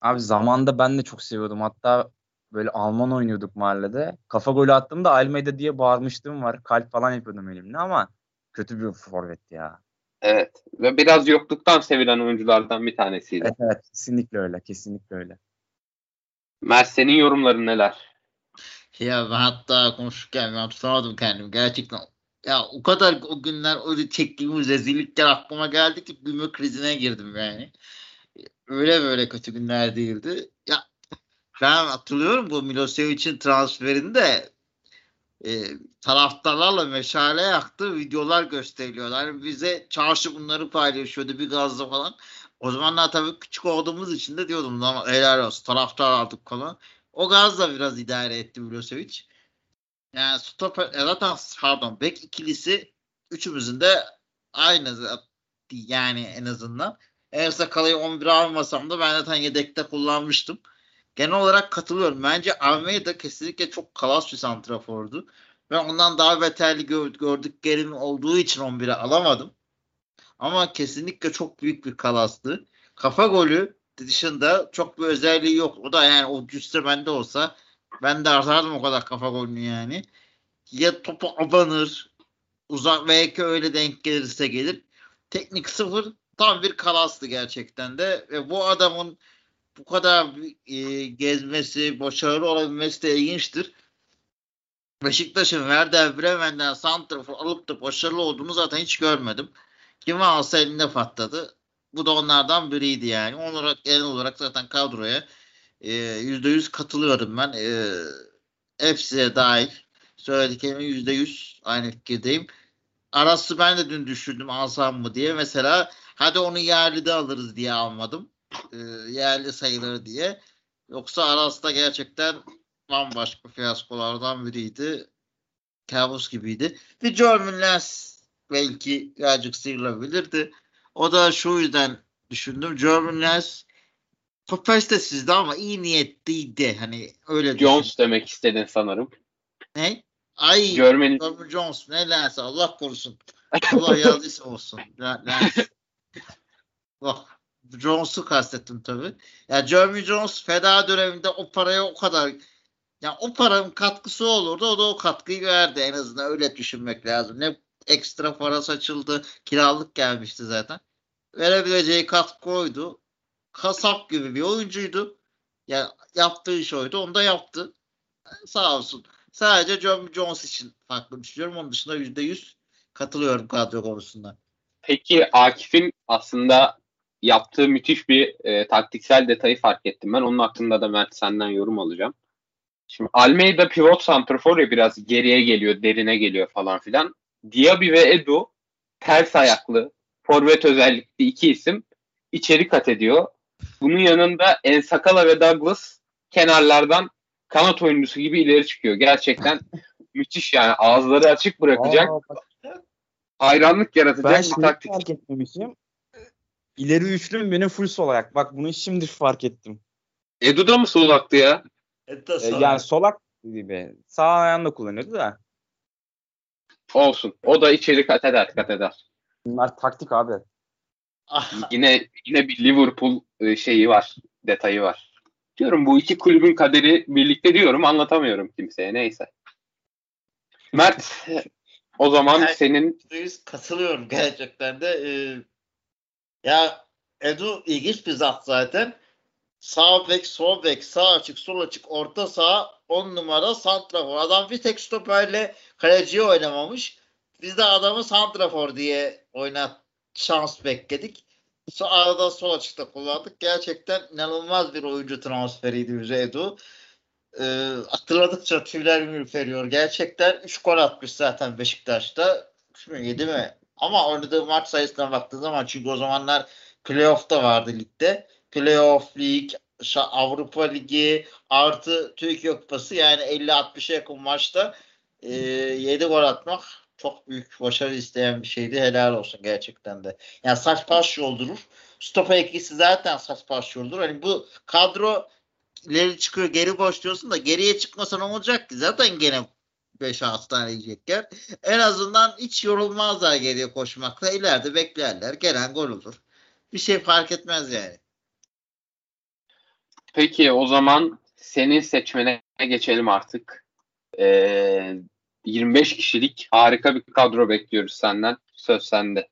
Abi zamanda ben de çok seviyordum. Hatta böyle Alman oynuyorduk mahallede. Kafa golü attığımda Almeida diye bağırmıştım var. Kalp falan yapıyordum elimle ama kötü bir forvet ya. Evet. Ve biraz yokluktan sevilen oyunculardan bir tanesiydi. Evet, evet kesinlikle öyle. Kesinlikle öyle. Mert senin yorumların neler? Ya ben hatta konuşurken ben tutamadım kendimi. Gerçekten ya o kadar o günler öyle çektiğimiz rezillikler aklıma geldi ki gülme krizine girdim yani. Öyle böyle kötü günler değildi. Ya ben hatırlıyorum bu Milosevic'in transferinde e, taraftarlarla meşale yaktı videolar gösteriliyorlar. Yani bize çarşı bunları paylaşıyordu bir gazla falan. O zamanlar tabii küçük olduğumuz için de diyordum lan helal olsun taraftar aldık falan. O gazla biraz idare etti Milosevic. Yani stoper e, zaten pardon bek ikilisi üçümüzün de aynı yani en azından. Eğer Sakala'yı 11'e almasam da ben zaten yedekte kullanmıştım. Genel olarak katılıyorum. Bence Almeida kesinlikle çok kalas bir santrafordu. Ben ondan daha beterli gördüklerim olduğu için 11'e alamadım. Ama kesinlikle çok büyük bir kalastı. Kafa golü dışında çok bir özelliği yok. O da yani o cüsse bende olsa ben de atardım o kadar kafa golünü yani. Ya topu abanır uzak belki öyle denk gelirse gelir. Teknik sıfır tam bir kalastı gerçekten de ve bu adamın bu kadar e, gezmesi, başarılı olabilmesi de ilginçtir. Beşiktaş'ın Werder Bremen'den santrafor alıp da başarılı olduğunu zaten hiç görmedim. Kimi alsa elinde patladı. Bu da onlardan biriydi yani. On olarak, genel olarak zaten kadroya yüzde yüz katılıyorum ben. E, hepsi dahil. Söylediklerimin yüzde yüz aynı fikirdeyim. Arası ben de dün düşündüm alsam mı diye. Mesela hadi onu yerli de alırız diye almadım. E, yerli sayılır diye. Yoksa Aras'ta gerçekten bambaşka fiyaskolardan biriydi. Kabus gibiydi. Bir German Lens belki birazcık sıyrılabilirdi. O da şu yüzden düşündüm. German Lens kapasitesizdi ama iyi niyetliydi. Hani öyle Jones demek istedin sanırım. Ne? Ay German, German Jones ne Lens Allah korusun. Allah yazdıysa olsun. Lens. Bak Jones'u kastettim tabii. Ya Jeremy Jones feda döneminde o paraya o kadar ya o paranın katkısı olurdu. O da o katkıyı verdi en azından öyle düşünmek lazım. Ne ekstra para saçıldı. Kiralık gelmişti zaten. Verebileceği katkı oydu. Kasap gibi bir oyuncuydu. Ya yaptığı iş oydu. Onu da yaptı. Sağ olsun. Sadece John Jones için farklı düşünüyorum. Onun dışında %100 katılıyorum kadro konusunda. Peki Akif'in aslında yaptığı müthiş bir e, taktiksel detayı fark ettim ben. Onun hakkında da Mert senden yorum alacağım. Şimdi Almeida pivot santrafor ya biraz geriye geliyor, derine geliyor falan filan. Diaby ve Edu ters ayaklı, forvet özellikli iki isim içeri kat ediyor. Bunun yanında Ensakala ve Douglas kenarlardan kanat oyuncusu gibi ileri çıkıyor. Gerçekten müthiş yani ağızları açık bırakacak. Aa, hayranlık yaratacak ben bir taktik. fark etmemişim. İleri üçlüm benim full sol ayak. Bak bunu şimdi fark ettim. Edu da mı sol aktı ya? Ee, yani solak gibi. Sağ ayağını da kullanıyordu da. Olsun. O da içeri kat eder, kat eder. Bunlar taktik abi. Ah. yine yine bir Liverpool e, şeyi var, detayı var. Diyorum bu iki kulübün kaderi birlikte diyorum anlatamıyorum kimseye neyse. Mert o zaman senin katılıyorum gerçekten de. Ee, ya Edu ilginç bir zat zaten. Sağ bek, sol bek, sağ açık, sol açık, orta sağ, on numara santrafor. Adam bir tek stoperle kaleciye oynamamış. Biz de adamı santrafor diye oynat şans bekledik. Arada sol açıkta kullandık. Gerçekten inanılmaz bir oyuncu transferiydi bize Edu. Ee, hatırladıkça tüyler ürperiyor. Gerçekten 3 gol atmış zaten Beşiktaş'ta. 3 mü 7 mi? Ama oynadığı maç sayısına baktığı zaman çünkü o zamanlar playoff'ta vardı ligde. Playoff lig, Avrupa Ligi artı Türkiye Kupası yani 50-60'a yakın maçta e, 7 gol atmak çok büyük başarı isteyen bir şeydi. Helal olsun gerçekten de. Yani saç baş yoldurur. Stopa ikisi zaten saç baş yoldurur. Hani bu kadro ileri çıkıyor geri boş diyorsun da geriye çıkmasa ne olacak ki? Zaten gene 5-6 tane yiyecekler. En azından hiç yorulmazlar geriye koşmakla. ileride beklerler. Gelen gol olur. Bir şey fark etmez yani. Peki o zaman senin seçmene geçelim artık. Ee, 25 kişilik harika bir kadro bekliyoruz senden. Söz sende.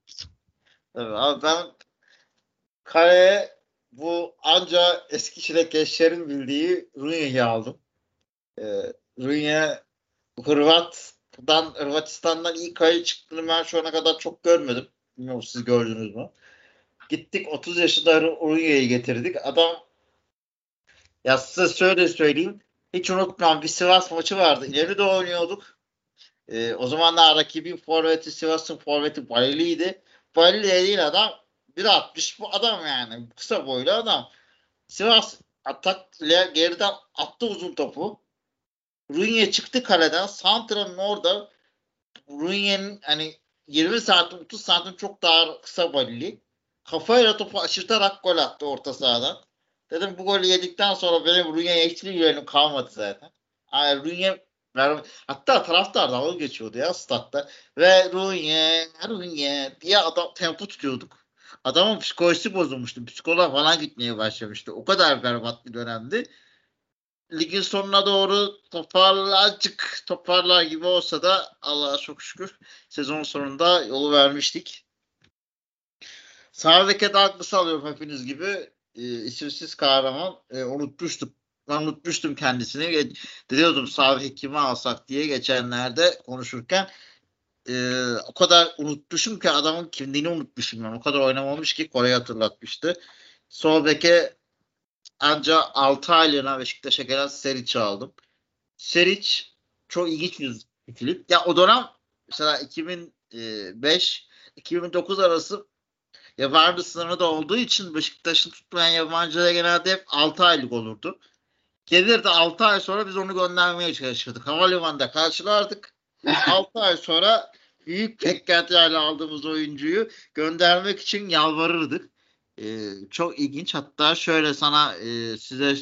Evet, abi ben kaleye bu anca eski çilek gençlerin bildiği Runya'yı aldım. Ee, Runya Hırvat'tan Hırvatistan'dan iyi kale çıktığını ben şu ana kadar çok görmedim. Bilmiyorum siz gördünüz mü? Gittik 30 yaşında Runya'yı getirdik. Adam ya size şöyle söyleyeyim. Hiç unutmam bir Sivas maçı vardı. İleri de oynuyorduk. Ee, o zamanlar rakibin forveti Sivas'ın forveti Balili'ydi. Balili değil adam 1.60 bu adam yani. Kısa boylu adam. Sivas atak geriden attı uzun topu. Runye çıktı kaleden. Santra'nın orada Runye'nin hani 20 santim 30 santim çok daha kısa balili. Kafayla topu aşırtarak gol attı orta sahadan. Dedim bu golü yedikten sonra benim Runye'ye hiçbir güvenim kalmadı zaten. Yani Runye hatta taraftar dalga geçiyordu ya statta. Ve Runye, Runye diye adam tempo tutuyorduk. Adamın psikolojisi bozulmuştu. Psikoloğa falan gitmeye başlamıştı. O kadar berbat bir dönemdi. Ligin sonuna doğru toparlacık toparlar gibi olsa da Allah'a çok şükür sezon sonunda yolu vermiştik. Sağ beke Douglas alıyorum hepiniz gibi. E, isimsiz kahraman. E, unutmuştum. Ben unutmuştum kendisini. Diyordum sağ kimi alsak diye geçenlerde konuşurken e, o kadar unutmuşum ki adamın kimliğini unutmuşum ben. O kadar oynamamış ki Kore'yi hatırlatmıştı. Sol ancak 6 aylığına Beşiktaş'a gelen Seric aldım. Seric çok ilginç bir klip. Ya o dönem mesela 2005 2009 arası yabancı sınırı da olduğu için Beşiktaş'ın tutmayan yabancılara genelde hep 6 aylık olurdu. Gelirdi 6 ay sonra biz onu göndermeye çalışırdık. Havalimanında karşılardık. 6 ay sonra büyük beklentilerle aldığımız oyuncuyu göndermek için yalvarırdık. Ee, çok ilginç. Hatta şöyle sana e, size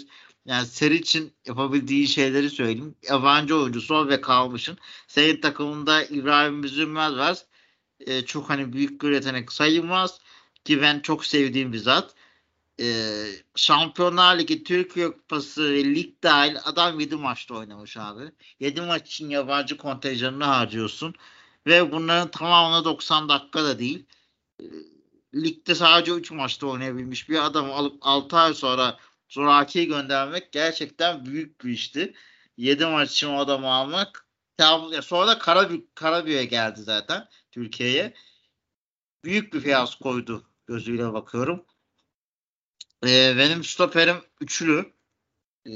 yani seri için yapabildiği şeyleri söyleyeyim. Yabancı oyuncu sol ve kalmışın. Senin takımında İbrahim Üzülmez var. Ee, çok hani büyük bir yetenek sayılmaz. Ki ben çok sevdiğim bir zat. Ee, Şampiyonlar Ligi, Türkiye Kupası, lig dahil adam 7 maçta oynamış abi. 7 maç için yabancı kontenjanını harcıyorsun. Ve bunların tamamına 90 dakika da değil. Ligde sadece 3 maçta oynayabilmiş bir adamı alıp 6 ay sonra Zoraki'yi göndermek gerçekten büyük bir işti. 7 maç için o adamı almak. Sonra da Karabük, Karabük'e geldi zaten Türkiye'ye. Büyük bir koydu gözüyle bakıyorum. Ee, benim stoperim üçlü. Ee,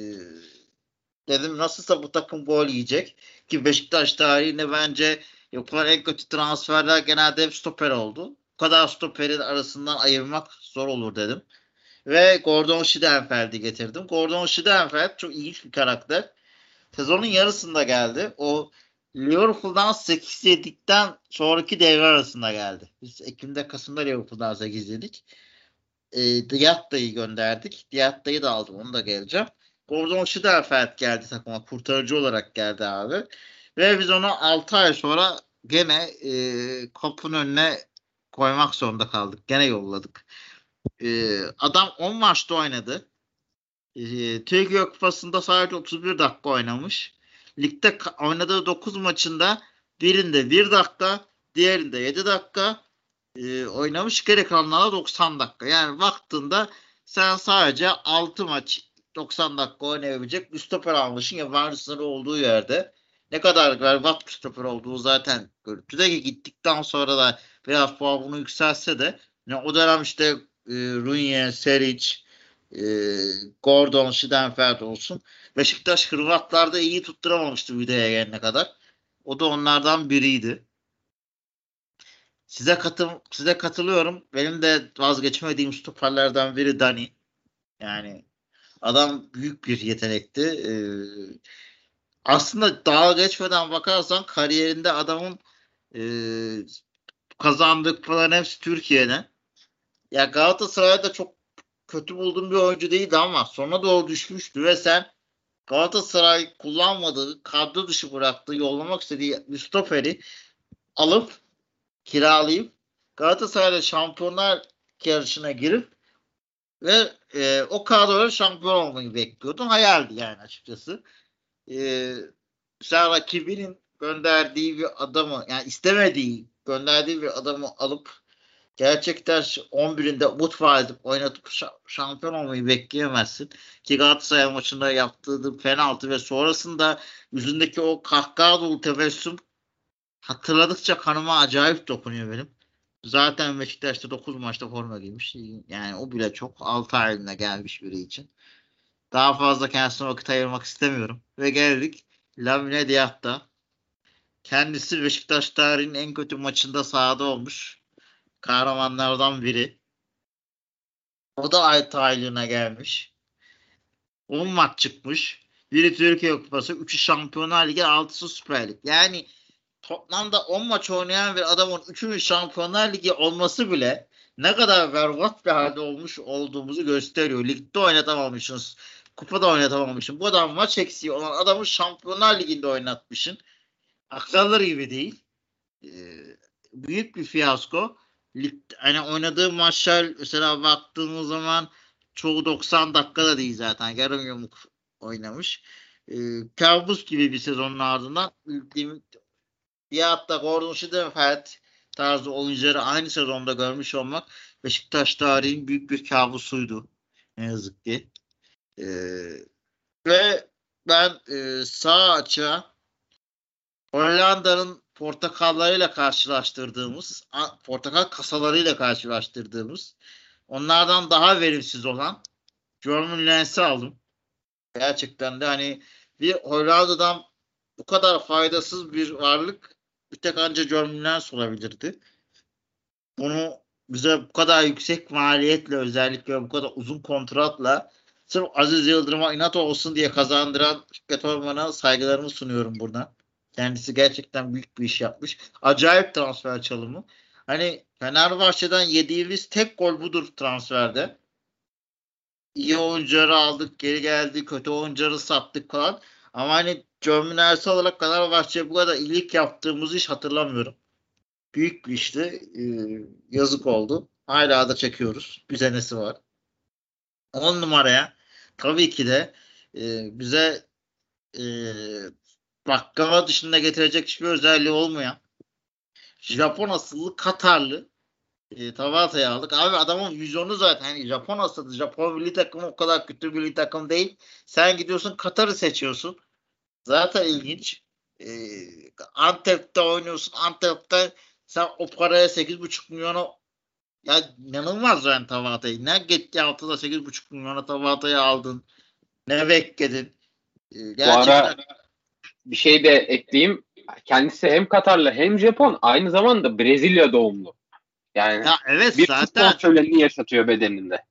dedim nasılsa bu takım gol yiyecek. Ki Beşiktaş tarihinde bence yapılan en kötü transferler genelde hep stoper oldu. Kadar stoperin arasından ayırmak zor olur dedim. Ve Gordon Schiedenfeld'i getirdim. Gordon Schiedenfeld çok ilginç bir karakter. Sezonun yarısında geldi. O Liverpool'dan 8 yedikten sonraki devre arasında geldi. Biz Ekim'de Kasım'da Liverpool'dan 8 yedik. E, Diatta'yı gönderdik. Diatta'yı da aldım. Onu da geleceğim. Gordon Schiedenfeld geldi takıma. Kurtarıcı olarak geldi abi. Ve biz onu 6 ay sonra gene e, kapının önüne koymak zorunda kaldık. Gene yolladık. E, adam 10 maçta oynadı. E, Türkiye Kupası'nda sadece 31 dakika oynamış. Ligde oynadığı 9 maçında birinde 1 dakika, diğerinde 7 dakika e, oynamış. Geri kalanlara 90 dakika. Yani baktığında sen sadece 6 maç 90 dakika oynayabilecek bir stoper almışsın yabancı sınırı olduğu yerde. Ne kadar berbat bir stoper olduğu zaten görüntüde ki gittikten sonra da biraz puanını yükselse de yani o dönem işte e, Runye, Seric, e, Gordon, Schiedenfeld olsun. Beşiktaş Hırvatlarda iyi tutturamamıştı videoya gelene kadar. O da onlardan biriydi. Size katım size katılıyorum. Benim de vazgeçmediğim stoperlerden biri Dani. Yani adam büyük bir yetenekti. Ee, aslında daha geçmeden bakarsan kariyerinde adamın e, kazandığı kupaların hepsi Türkiye'den. Ya Galatasaray'da çok kötü bulduğum bir oyuncu değildi ama sonra doğru düşmüştü ve sen Galatasaray kullanmadığı, kadro dışı bıraktığı, yollamak istediği stoperi alıp kiralayıp Galatasaray'la şampiyonlar yarışına girip ve e, o kadroda şampiyon olmayı bekliyordun. Hayaldi yani açıkçası. E, sen rakibinin gönderdiği bir adamı yani istemediği gönderdiği bir adamı alıp gerçekten 11'inde umut vaat oynatıp şampiyon olmayı bekleyemezsin. Ki Galatasaray maçında yaptığı penaltı ve sonrasında yüzündeki o kahkaha dolu tebessüm hatırladıkça kanıma acayip dokunuyor benim. Zaten Beşiktaş'ta 9 maçta forma giymiş. Yani o bile çok 6 ayında gelmiş biri için. Daha fazla kendisine vakit ayırmak istemiyorum. Ve geldik Lamine Diatta. Kendisi Beşiktaş tarihinin en kötü maçında sahada olmuş. Kahramanlardan biri. O da ay aylığına gelmiş. 10 maç çıkmış. Biri Türkiye Kupası, 3'ü Şampiyonlar Ligi, 6'sı Süper Lig. Yani toplamda 10 maç oynayan bir adamın 3'ünün Şampiyonlar Ligi olması bile ne kadar berbat bir halde olmuş olduğumuzu gösteriyor. Ligde oynatamamışsınız. Kupada oynatamamışsın. Bu adam maç eksiği olan adamı Şampiyonlar Ligi'nde oynatmışsın. Aksalları gibi değil. Ee, büyük bir fiyasko. lig, hani oynadığı maçlar mesela baktığımız zaman çoğu 90 dakikada değil zaten. Yarım yumuk oynamış. Ee, kabus gibi bir sezonun ardından bir hatta Gordon Schiedenfeld tarzı oyuncuları aynı sezonda görmüş olmak Beşiktaş tarihin büyük bir kabusuydu. Ne yazık ki. Ee, ve ben e, sağ açığa Hollanda'nın portakallarıyla karşılaştırdığımız, portakal kasalarıyla karşılaştırdığımız, onlardan daha verimsiz olan German Lens'i aldım. Gerçekten de hani bir Hollanda'dan bu kadar faydasız bir varlık bir tek anca German Lens olabilirdi. Bunu bize bu kadar yüksek maliyetle özellikle bu kadar uzun kontratla sırf Aziz Yıldırım'a inat olsun diye kazandıran Fikret Orman'a saygılarımı sunuyorum buradan. Kendisi gerçekten büyük bir iş yapmış. Acayip transfer çalımı. Hani Fenerbahçe'den yediğimiz tek gol budur transferde. İyi oyuncuları aldık, geri geldi, kötü oyuncuları sattık falan. Ama hani Cömünersi olarak Fenerbahçe'ye bu kadar iyilik yaptığımızı hiç hatırlamıyorum. Büyük bir işti. Ee, yazık oldu. Hala da çekiyoruz. Bir senesi var. 10 numaraya tabii ki de e, bize e, baklava dışında getirecek hiçbir özelliği olmayan Japon asıllı Katarlı e, Tavata'yı aldık. Abi adamın vizyonu zaten hani Japon asıllı. Japon milli takımı o kadar kötü bir milli takım değil. Sen gidiyorsun Katar'ı seçiyorsun. Zaten ilginç. E, Antep'te oynuyorsun. Antep'te sen o paraya 8,5 milyona ya inanılmaz yani Tavata'yı. Ne gitti altında 8,5 milyona Tavata'yı aldın. Ne bekledin. E, gerçekten... Bu ara bir şey de ekleyeyim. Kendisi hem Katarlı hem Japon aynı zamanda Brezilya doğumlu. Yani ya evet bir zaten şöleni yaşatıyor bedeninde.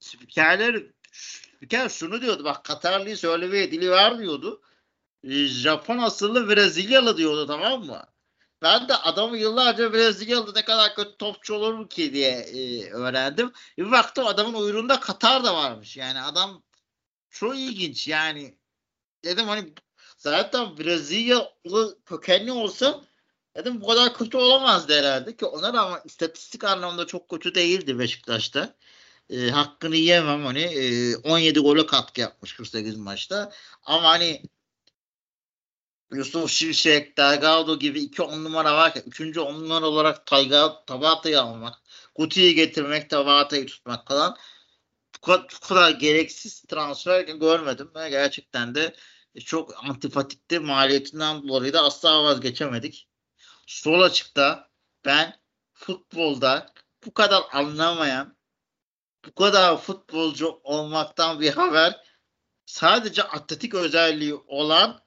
Spikerler spiker şunu diyordu bak Katarlıyı söylemeye dili var diyordu. Ee, Japon asıllı Brezilyalı diyordu tamam mı? Ben de adamı yıllarca Brezilyalı ne kadar kötü topçu olur mu ki diye e, öğrendim. Bir baktım adamın uyruğunda Katar da varmış. Yani adam çok ilginç yani. Dedim hani zaten Brezilyalı kökenli olsa dedim bu kadar kötü olamazdı herhalde ki ona rağmen istatistik anlamda çok kötü değildi Beşiktaş'ta. E, hakkını yiyemem hani e, 17 gole katkı yapmış 48 maçta. Ama hani Yusuf Şimşek, Delgado gibi iki on numara varken üçüncü on numara olarak Tayga, Tabata'yı almak, Guti'yi getirmek, Tabata'yı tutmak falan bu kadar, bu kadar gereksiz transfer görmedim ve gerçekten de çok antipatikti. Maliyetinden dolayı da asla vazgeçemedik. Sol açıkta ben futbolda bu kadar anlamayan, bu kadar futbolcu olmaktan bir haber sadece atletik özelliği olan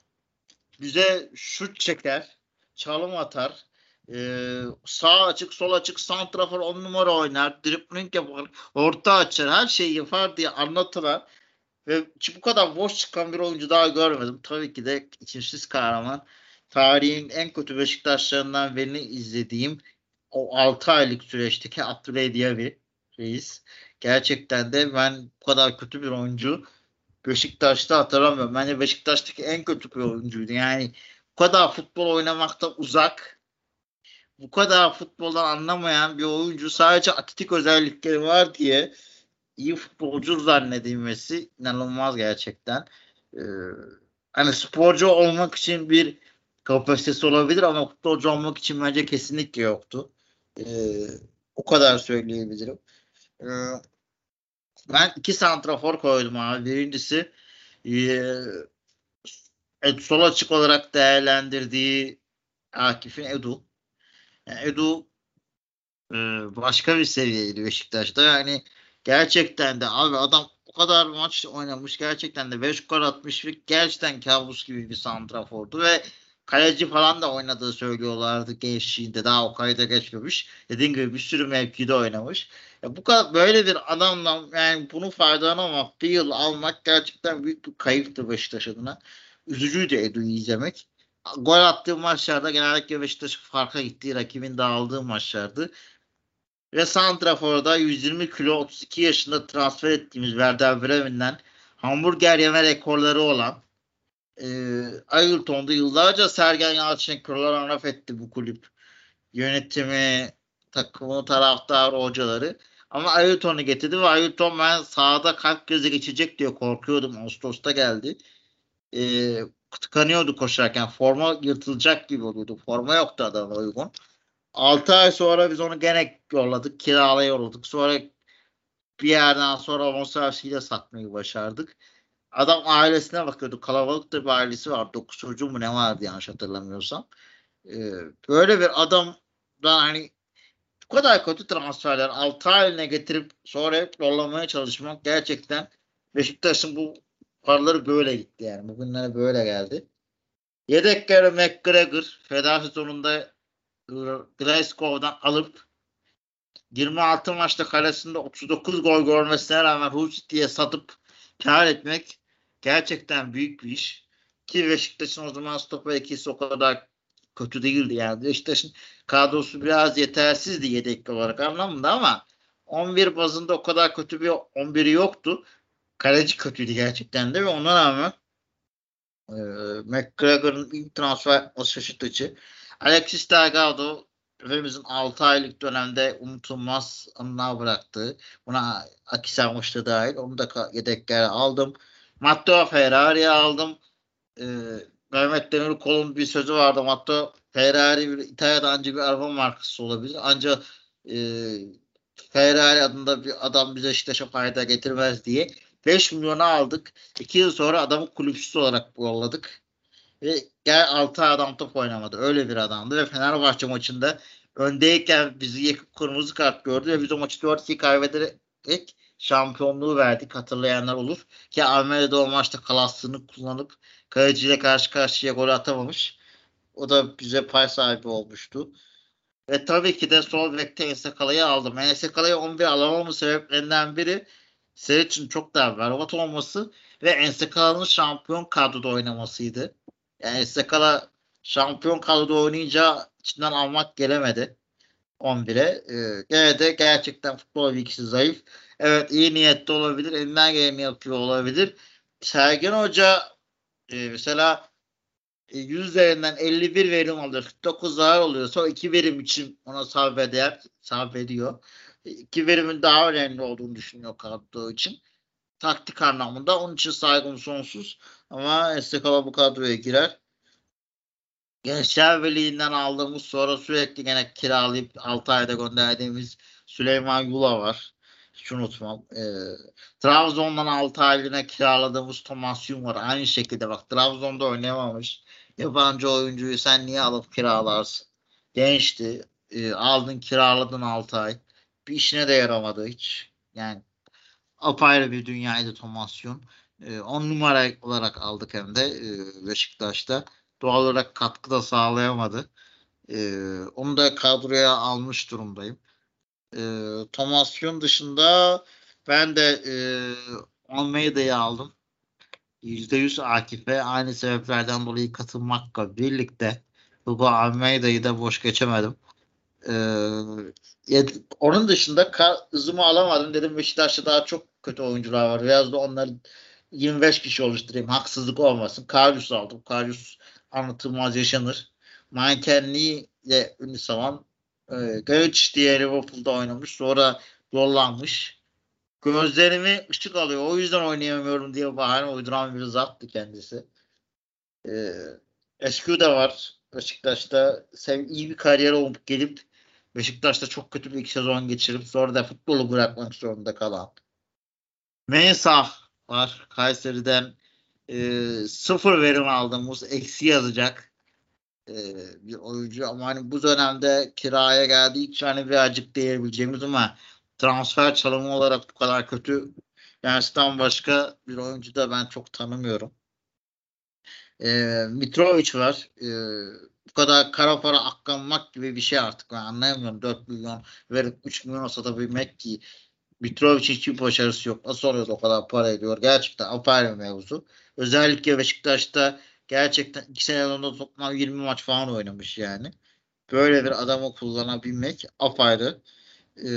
bize şut çeker, çalım atar, ee, sağ açık, sol açık, santrafor on numara oynar, dribbling yapar, orta açar, her şeyi yapar diye anlatılan ve bu kadar boş çıkan bir oyuncu daha görmedim. Tabii ki de içimsiz kahraman. Tarihin en kötü Beşiktaşlarından birini izlediğim o 6 aylık süreçteki Abdüley bir reis. Gerçekten de ben bu kadar kötü bir oyuncu Beşiktaş'ta hatırlamıyorum. Bence Beşiktaş'taki en kötü bir oyuncuydu. Yani bu kadar futbol oynamakta uzak, bu kadar futboldan anlamayan bir oyuncu sadece atletik özellikleri var diye iyi futbolcu zannedilmesi inanılmaz gerçekten. Ee, hani sporcu olmak için bir kapasitesi olabilir ama futbolcu olmak için bence kesinlikle yoktu. Ee, o kadar söyleyebilirim. Ee, ben iki santrafor koydum abi. Birincisi e, sol açık olarak değerlendirdiği Akif'in Edu. Yani Edu e, başka bir seviyeydi Beşiktaş'ta. Yani gerçekten de abi adam o kadar maç oynamış. Gerçekten de 5 gol atmış ve gerçekten kabus gibi bir santrafordu ve kaleci falan da oynadığı söylüyorlardı gençliğinde. Daha o kayda geçmemiş. Dediğim gibi bir sürü mevkide oynamış. Ya bu kadar böyle bir adamla yani bunu faydalanamak, bir yıl almak gerçekten büyük bir kayıptı Beşiktaş adına. Üzücüydü Edu'yu izlemek. Gol attığı maçlarda genellikle Beşiktaş farka gittiği rakibin dağıldığı maçlardı. Ve Santrafor'da 120 kilo 32 yaşında transfer ettiğimiz Werder Bremen'den hamburger yeme rekorları olan e, Ayrton'da yıllarca Sergen Yalçın kırılan laf etti bu kulüp. Yönetimi, takımı taraftar hocaları. Ama Ayrton'u getirdi ve Ayrton ben sahada kalp krizi geçecek diye korkuyordum. Ağustos'ta geldi. Ee, tıkanıyordu koşarken. Forma yırtılacak gibi oluyordu. Forma yoktu adama uygun. 6 ay sonra biz onu gene yolladık. Kiralaya yolladık. Sonra bir yerden sonra bonservisiyle satmayı başardık. Adam ailesine bakıyordu. Kalabalık da bir ailesi var. 9 çocuğu mu ne vardı yanlış hatırlamıyorsam. Ee, böyle bir adamdan hani bu kadar kötü transferler 6 haline getirip sonra yollamaya çalışmak gerçekten Beşiktaş'ın bu paraları böyle gitti yani. Bugünlere böyle geldi. Yedek yarı McGregor feda sezonunda Glasgow'dan alıp 26 maçta kalesinde 39 gol görmesine rağmen Hull City'ye satıp kar etmek gerçekten büyük bir iş. Ki Beşiktaş'ın o zaman stoper ikisi o kadar kötü değildi yani. Beşiktaş'ın kadrosu biraz yetersizdi yedek olarak anlamında ama 11 bazında o kadar kötü bir 11'i yoktu. Kaleci kötüydü gerçekten de ve ona rağmen e, McGregor'ın ilk transfer yapması şaşırtıcı. Alexis Delgado hepimizin 6 aylık dönemde unutulmaz anılar bıraktı. Buna Akis Almış'ta dahil. Onu da yedeklere aldım. Matteo Ferrari'yi aldım. Ee, Mehmet Demirkol'un bir sözü vardı. Matteo Ferrari bir İtalya'da ancak bir araba markası olabilir. Ancak e, Ferrari adında bir adam bize işte fayda getirmez diye 5 milyona aldık. 2 yıl sonra adamı kulüpsüz olarak yolladık. Ve gel 6 adam top oynamadı. Öyle bir adamdı ve Fenerbahçe maçında öndeyken bizi yakıp kırmızı kart gördü ve biz o maçı 4-2 kaybederek şampiyonluğu verdik. Hatırlayanlar olur. Ki Almanya'da o maçta kalaslığını kullanıp kaleciyle karşı karşıya gol atamamış. O da bize pay sahibi olmuştu. Ve tabii ki de sol bekte Ensekala'yı aldım. Ensekala'yı 11 alamamın sebeplerinden biri için çok daha berbat olması ve Ensekala'nın şampiyon kadroda oynamasıydı. Yani Ensekala şampiyon kadroda oynayınca içinden almak gelemedi 11'e. Ee, gene de gerçekten futbol bilgisi zayıf. Evet iyi niyetli olabilir. Elinden geleni yapıyor olabilir. Sergen Hoca e, mesela 100 e, üzerinden 51 verim alıyor. 49 zarar oluyor. Sonra 2 verim için ona sabreder, sabrediyor. 2 verimin daha önemli olduğunu düşünüyor kadro için. Taktik anlamında. Onun için saygım sonsuz. Ama Estekala bu kadroya girer. Gençler Birliği'nden aldığımız sonra sürekli gene kiralayıp 6 ayda gönderdiğimiz Süleyman Yula var. Hiç unutmam. E, Trabzon'dan 6 aylığına kiraladığımız Thomas Yum var. Aynı şekilde bak Trabzon'da oynayamamış. Yabancı oyuncuyu sen niye alıp kiralarsın? Gençti. E, aldın kiraladın 6 ay. Bir işine de yaramadı hiç. Yani apayrı bir dünyaydı Thomas Yum. 10 e, numara olarak aldık hem de e, Beşiktaş'ta. Doğal olarak katkı da sağlayamadı. E, onu da kadroya almış durumdayım. E, Thomas Yun dışında ben de e, Almeida'yı aldım. %100 Akif'e aynı sebeplerden dolayı katılmakla birlikte Hugo Almeida'yı da boş geçemedim. Ee, onun dışında hızımı alamadım dedim Beşiktaş'ta daha çok kötü oyuncular var. Biraz da onları 25 kişi oluşturayım. Haksızlık olmasın. Karius aldım. Karius anlatılmaz yaşanır. Mankenliğiyle ünlü savan e, Gavic diye Liverpool'da oynamış. Sonra yollanmış. Gözlerimi ışık alıyor. O yüzden oynayamıyorum diye bahane uyduran bir zattı kendisi. E, Eskiu da var. Beşiktaş'ta sev, iyi bir kariyer olup gelip Beşiktaş'ta çok kötü bir iki sezon geçirip sonra da futbolu bırakmak zorunda kalan. Mensah var. Kayseri'den e, sıfır verim aldığımız eksi yazacak e, bir oyuncu ama hani bu dönemde kiraya geldiği için hani birazcık diyebileceğimiz ama transfer çalımı olarak bu kadar kötü Yansıtan başka bir oyuncu da ben çok tanımıyorum. E, Mitrovic var. E, bu kadar kara para aklanmak gibi bir şey artık. Ben anlayamıyorum. 4 milyon verip 3 milyon satabilmek ki Mitrovic hiçbir başarısı yok. Nasıl oluyor o kadar para ediyor? Gerçekten apayrı mevzu. Özellikle Beşiktaş'ta gerçekten iki sene toplam 20 maç falan oynamış yani. Böyle bir adamı kullanabilmek apayrı e,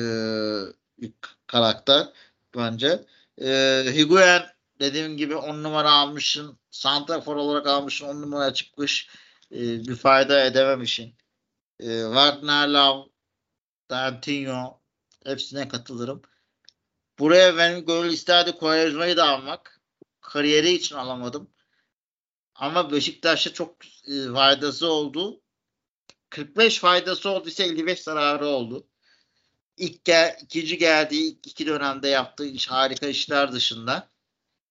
karakter bence. E, Higuain dediğim gibi 10 numara almışsın. Santrafor olarak almışsın 10 numara çıkmış. E, bir fayda edememişsin. E, Wagner Love Dantinho hepsine katılırım. Buraya benim gönül isterdi Koyerzo'yu da almak. Kariyeri için alamadım. Ama Beşiktaş'a çok e, faydası oldu. 45 faydası olduysa 55 zararı oldu. İlk gel, ikinci geldiği ilk iki dönemde yaptığı iş harika işler dışında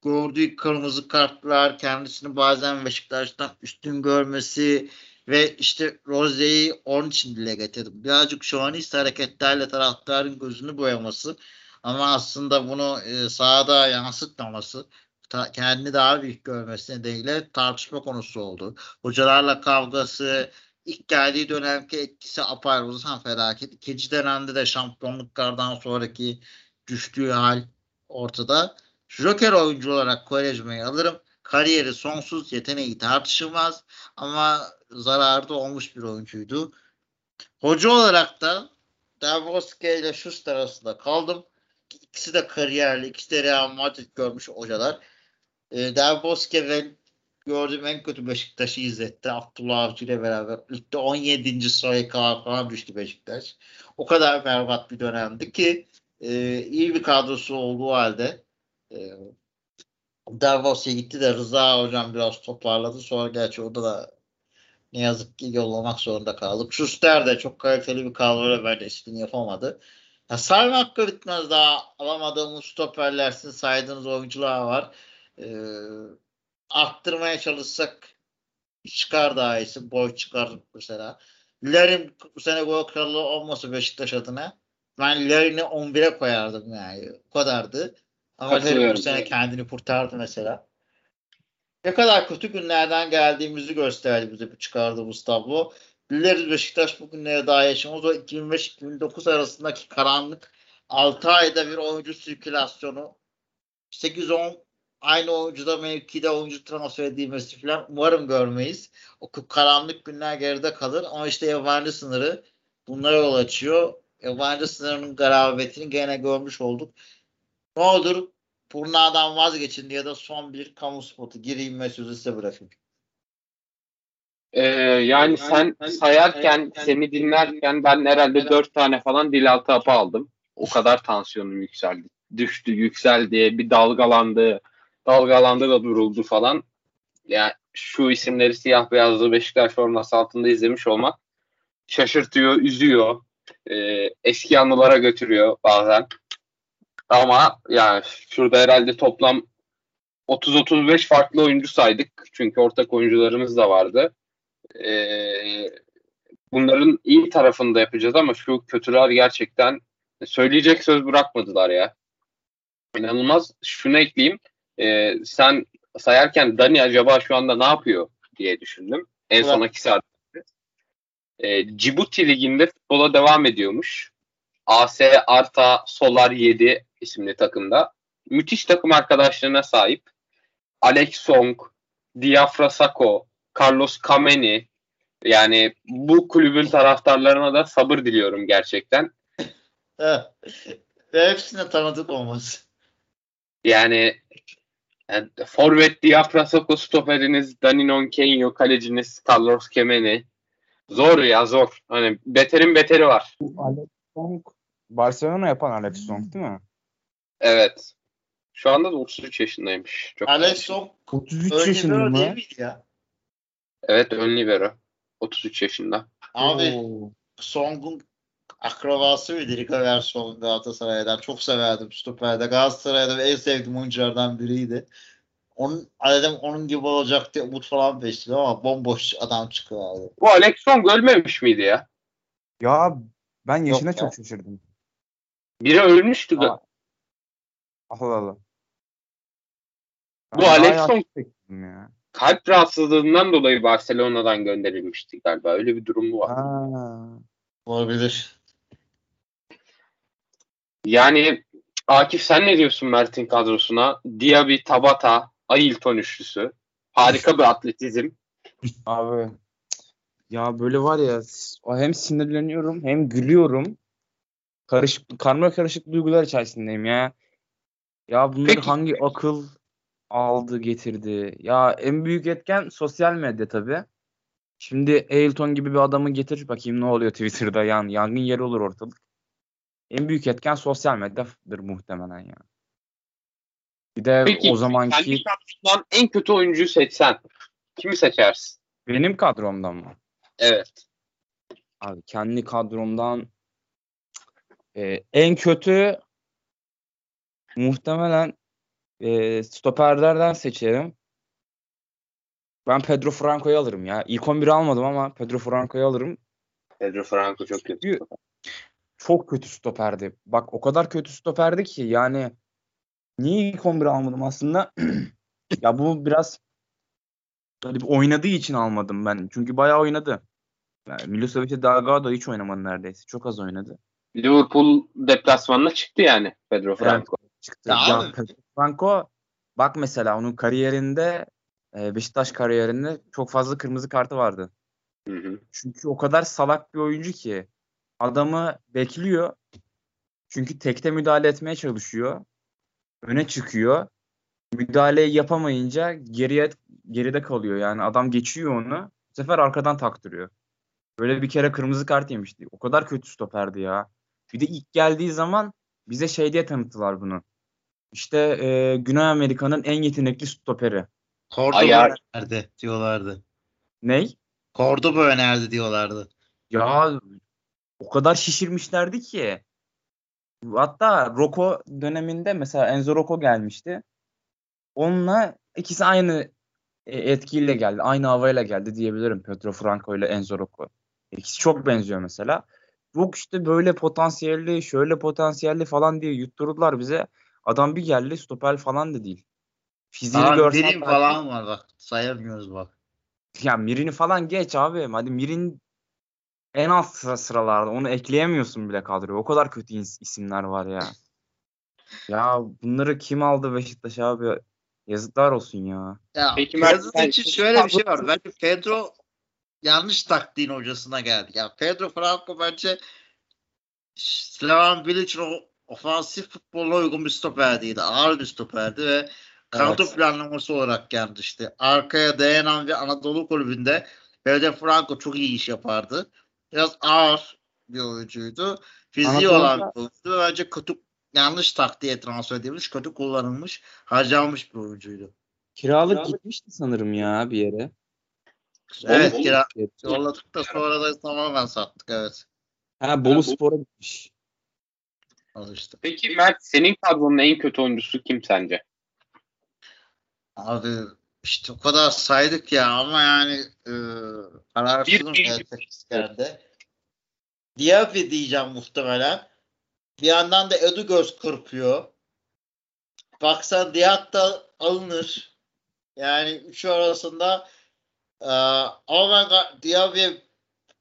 gördüğü kırmızı kartlar, kendisini bazen Beşiktaş'tan üstün görmesi ve işte Rose'yi onun için dile getirdim. Birazcık şovanist hareketlerle taraftarın gözünü boyaması ama aslında bunu e, sahada yansıtmaması ta, kendini daha büyük görmesi nedeniyle tartışma konusu oldu. Hocalarla kavgası, ilk geldiği dönemki etkisi apayrı felaket. İkinci dönemde de şampiyonluklardan sonraki düştüğü hal ortada. Joker oyuncu olarak Quaresma'yı alırım. Kariyeri sonsuz, yeteneği tartışılmaz ama zararı da olmuş bir oyuncuydu. Hoca olarak da Davroske ile Schuster arasında kaldım. İkisi de kariyerli, ikisi de Real Madrid görmüş hocalar. E, Davroske ve gördüğüm en kötü Beşiktaş'ı izletti. Abdullah Avcı ile beraber. Ligde 17. sıraya falan düştü Beşiktaş. O kadar berbat bir dönemdi ki e, iyi bir kadrosu olduğu halde e, Davos'a gitti de Rıza hocam biraz toparladı. Sonra gerçi orada da ne yazık ki yollamak zorunda kaldık. Schuster de çok kaliteli bir kadroyla bence istediğini yapamadı. Ya sayma hakkı bitmez daha alamadığımız stoperler sizin saydığınız oyuncular var. Ee, arttırmaya çalışsak çıkar daha iyisi. Boy çıkar mesela. Larin bu sene gol kralı olması Beşiktaş adına. Ben Larin'i 11'e koyardım yani. O kadardı. Ama Larin bu sene kendini kurtardı mesela. Ne kadar kötü günlerden geldiğimizi gösterdi bize bu çıkardığımız tablo. Biliriz Beşiktaş bugünlere daha yaşamaz. O 2005-2009 arasındaki karanlık 6 ayda bir oyuncu sirkülasyonu 8-10 aynı oyuncuda mevkide oyuncu transfer edilmesi falan umarım görmeyiz. O karanlık günler geride kalır ama işte yabancı sınırı bunlara yol açıyor. Yabancı sınırının garabetini gene görmüş olduk. Ne olur Purna'dan vazgeçin diye de son bir kamu spotu gireyim ve sözü size bırakayım. Ee, yani, sen, sayarken, sen, seni dinlerken ben herhalde dört tane falan dil altı hapı aldım. O kadar tansiyonum yükseldi. Düştü, yükseldi, bir dalgalandı dalgalandı da duruldu falan. Yani şu isimleri siyah beyazlı Beşiktaş forması altında izlemiş olmak şaşırtıyor, üzüyor. E, eski anılara götürüyor bazen. Ama yani şurada herhalde toplam 30-35 farklı oyuncu saydık. Çünkü ortak oyuncularımız da vardı. E, bunların iyi tarafını da yapacağız ama şu kötüler gerçekten söyleyecek söz bırakmadılar ya. İnanılmaz. Şunu ekleyeyim e, sen sayarken Dani acaba şu anda ne yapıyor diye düşündüm. En son iki saat. E, Cibuti liginde futbola devam ediyormuş. AS Arta Solar 7 isimli takımda. Müthiş takım arkadaşlarına sahip. Alex Song, Diafra Sako, Carlos Kameni yani bu kulübün taraftarlarına da sabır diliyorum gerçekten. Ve hepsine tanıdık olması. Yani yani Forvet Diafra Soko stoperiniz Daninon Kenyo kaleciniz Carlos Kemeni. Zor ya zor. Hani beterin beteri var. Alex Song Barcelona yapan Alex Song değil mi? Evet. Şu anda da 33 yaşındaymış. Çok Alex Song 33 yaşında mı? Ya? Evet ön libero. 33 yaşında. Abi Oo. Song'un akrabası mıydı Rico Verson Galatasaray'dan. Çok severdim stoperde. Galatasaray'da en sevdiğim oyunculardan biriydi. Onun, dedim onun gibi olacak diye umut falan besliyor ama bomboş adam çıkıyor abi. Bu Alex Song ölmemiş miydi ya? Ya ben yaşına Yok çok ya. şaşırdım. Biri ölmüştü. Aa. Allah Allah. Bu Alex Song ya. Kalp rahatsızlığından dolayı Barcelona'dan gönderilmişti galiba. Öyle bir durum var. Ha. Olabilir. Yani Akif sen ne diyorsun Mert'in kadrosuna? Diaby, Tabata, Ailton üçlüsü. Harika bir atletizm. Abi ya böyle var ya hem sinirleniyorum hem gülüyorum. Karışık, karma karışık duygular içerisindeyim ya. Ya bunları Peki. hangi akıl aldı getirdi? Ya en büyük etken sosyal medya tabi. Şimdi Ailton gibi bir adamı getir bakayım ne oluyor Twitter'da yan yangın yeri olur ortalık. en büyük etken sosyal medyadır muhtemelen ya. Bir de Peki o zamanki kendi kadrosundan en kötü oyuncuyu seçsen kimi seçersin? benim kadromdan mı? Evet. Abi kendi kadromdan e, en kötü muhtemelen e, stoperlerden seçerim. Ben Pedro Franco'yu alırım ya. İlk 11'i almadım ama Pedro Franco'yu alırım. Pedro Franco çok kötü. Çok kötü stoperdi. Bak o kadar kötü stoperdi ki yani niye ilk 11'i almadım aslında? ya bu biraz bir oynadığı için almadım ben. Çünkü bayağı oynadı. Yani Milosevic'e Delgado hiç oynamadı neredeyse. Çok az oynadı. Liverpool deplasmanına çıktı yani Pedro Franco. Çıktı. Ya Pedro Franco bak mesela onun kariyerinde e, Beşiktaş kariyerinde çok fazla kırmızı kartı vardı. Hı hı. Çünkü o kadar salak bir oyuncu ki adamı bekliyor. Çünkü tekte müdahale etmeye çalışıyor. Öne çıkıyor. Müdahaleyi yapamayınca geriye geride kalıyor. Yani adam geçiyor onu. Bu sefer arkadan taktırıyor. Böyle bir kere kırmızı kart yemişti. O kadar kötü stoperdi ya. Bir de ilk geldiği zaman bize şey diye tanıttılar bunu. İşte e, Güney Amerika'nın en yetenekli stoperi. Cordoba Ayar. önerdi diyorlardı. Ney? Cordoba önerdi diyorlardı. Ya o kadar şişirmişlerdi ki. Hatta Rocco döneminde mesela Enzo Rocco gelmişti. Onunla ikisi aynı e, etkiyle geldi. Aynı havayla geldi diyebilirim Pedro Franco ile Enzo Rocco. İkisi çok benziyor mesela. Yok işte böyle potansiyelli, şöyle potansiyelli falan diye yutturdular bize. Adam bir geldi stoper falan da değil. Fiziğini görsen belki- falan var bak. Sayamıyoruz bak. ya Mirin'i falan geç abi. Hadi Mirin en alt sıra sıralarda. Onu ekleyemiyorsun bile kadroya. O kadar kötü is- isimler var ya. Ya bunları kim aldı Beşiktaş abi? Yazıklar olsun ya. Ya Peki Mert, Pedro için şöyle bir şey var. Bence Pedro yanlış taktiğin hocasına geldi. Ya Pedro Franco bence Slavan Bilic'in o ofansif futboluna uygun bir stoper değildi. Ağır bir stoperdi ve kadro Evet. planlaması olarak geldi işte. Arkaya dayanan bir Anadolu kulübünde Pedro Franco çok iyi iş yapardı. Biraz ağır bir oyuncuydu. Fiziği Anadolu'da- olan bir oyuncuydu. ve Bence kötü yanlış taktiğe transfer edilmiş, kötü kullanılmış, harcanmış bir oyuncuydu. Kiralık gitmişti sanırım ya bir yere. Evet kira yolladık da sonra da tamamen sattık evet. Ha Bolu Spor'a gitmiş. Al işte. Peki Mert senin kadronun en kötü oyuncusu kim sence? Abi işte o kadar saydık ya ama yani e, kararsızım gerçekten. Diaby diyeceğim muhtemelen. Bir yandan da Edu göz kırpıyor. Baksan Diat da alınır. Yani üçü arasında e, ama ben Diaby'ye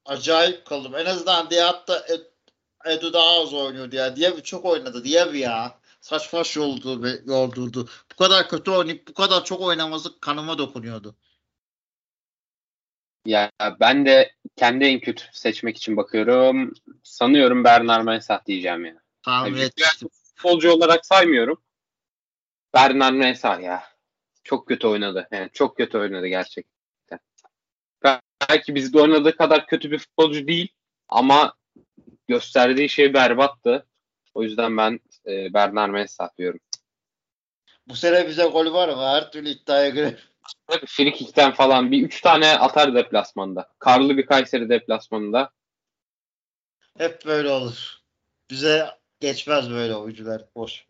acayip kaldım. En azından Diat da Edu daha az oynuyordu ya. Diaby çok oynadı. Diaby ya. Saç baş yoldu yoldurdu. Bu kadar kötü oynayıp bu kadar çok oynaması kanıma dokunuyordu. Ya ben de kendi en kötü seçmek için bakıyorum. Sanıyorum Bernard Mensah diyeceğim ya. Tahmin etmiştim. Futbolcu olarak saymıyorum. Bernard Mensah ya. Çok kötü oynadı. Yani çok kötü oynadı gerçekten. Belki bizde oynadığı kadar kötü bir futbolcu değil ama gösterdiği şey berbattı. O yüzden ben e, Bernard Mensah diyorum. Bu sene bize gol var mı? Her türlü iddiaya girer. Tabii Frikik'ten falan bir üç tane atar deplasmanda. Karlı bir Kayseri deplasmanında. Hep böyle olur. Bize geçmez böyle oyuncular. Boş.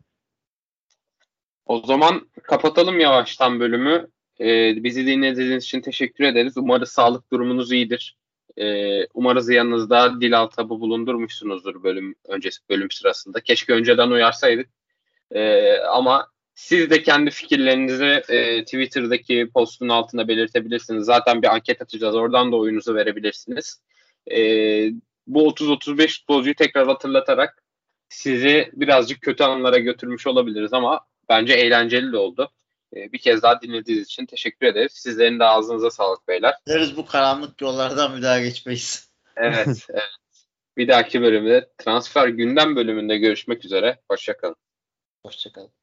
O zaman kapatalım yavaştan bölümü. Ee, bizi dinlediğiniz için teşekkür ederiz. Umarız sağlık durumunuz iyidir. Ee, umarız yanınızda dil altabı bulundurmuşsunuzdur bölüm öncesi bölüm sırasında. Keşke önceden uyarsaydık. Ee, ama siz de kendi fikirlerinizi e, Twitter'daki postun altına belirtebilirsiniz. Zaten bir anket atacağız. Oradan da oyunuzu verebilirsiniz. Ee, bu 30-35 futbolcuyu tekrar hatırlatarak sizi birazcık kötü anlara götürmüş olabiliriz ama bence eğlenceli de oldu. Ee, bir kez daha dinlediğiniz için teşekkür ederiz. Sizlerin de ağzınıza sağlık beyler. Deriz bu karanlık yollardan bir daha geçmeyiz. Evet, evet. Bir dahaki bölümde transfer gündem bölümünde görüşmek üzere. Hoşçakalın. Hoşçakalın.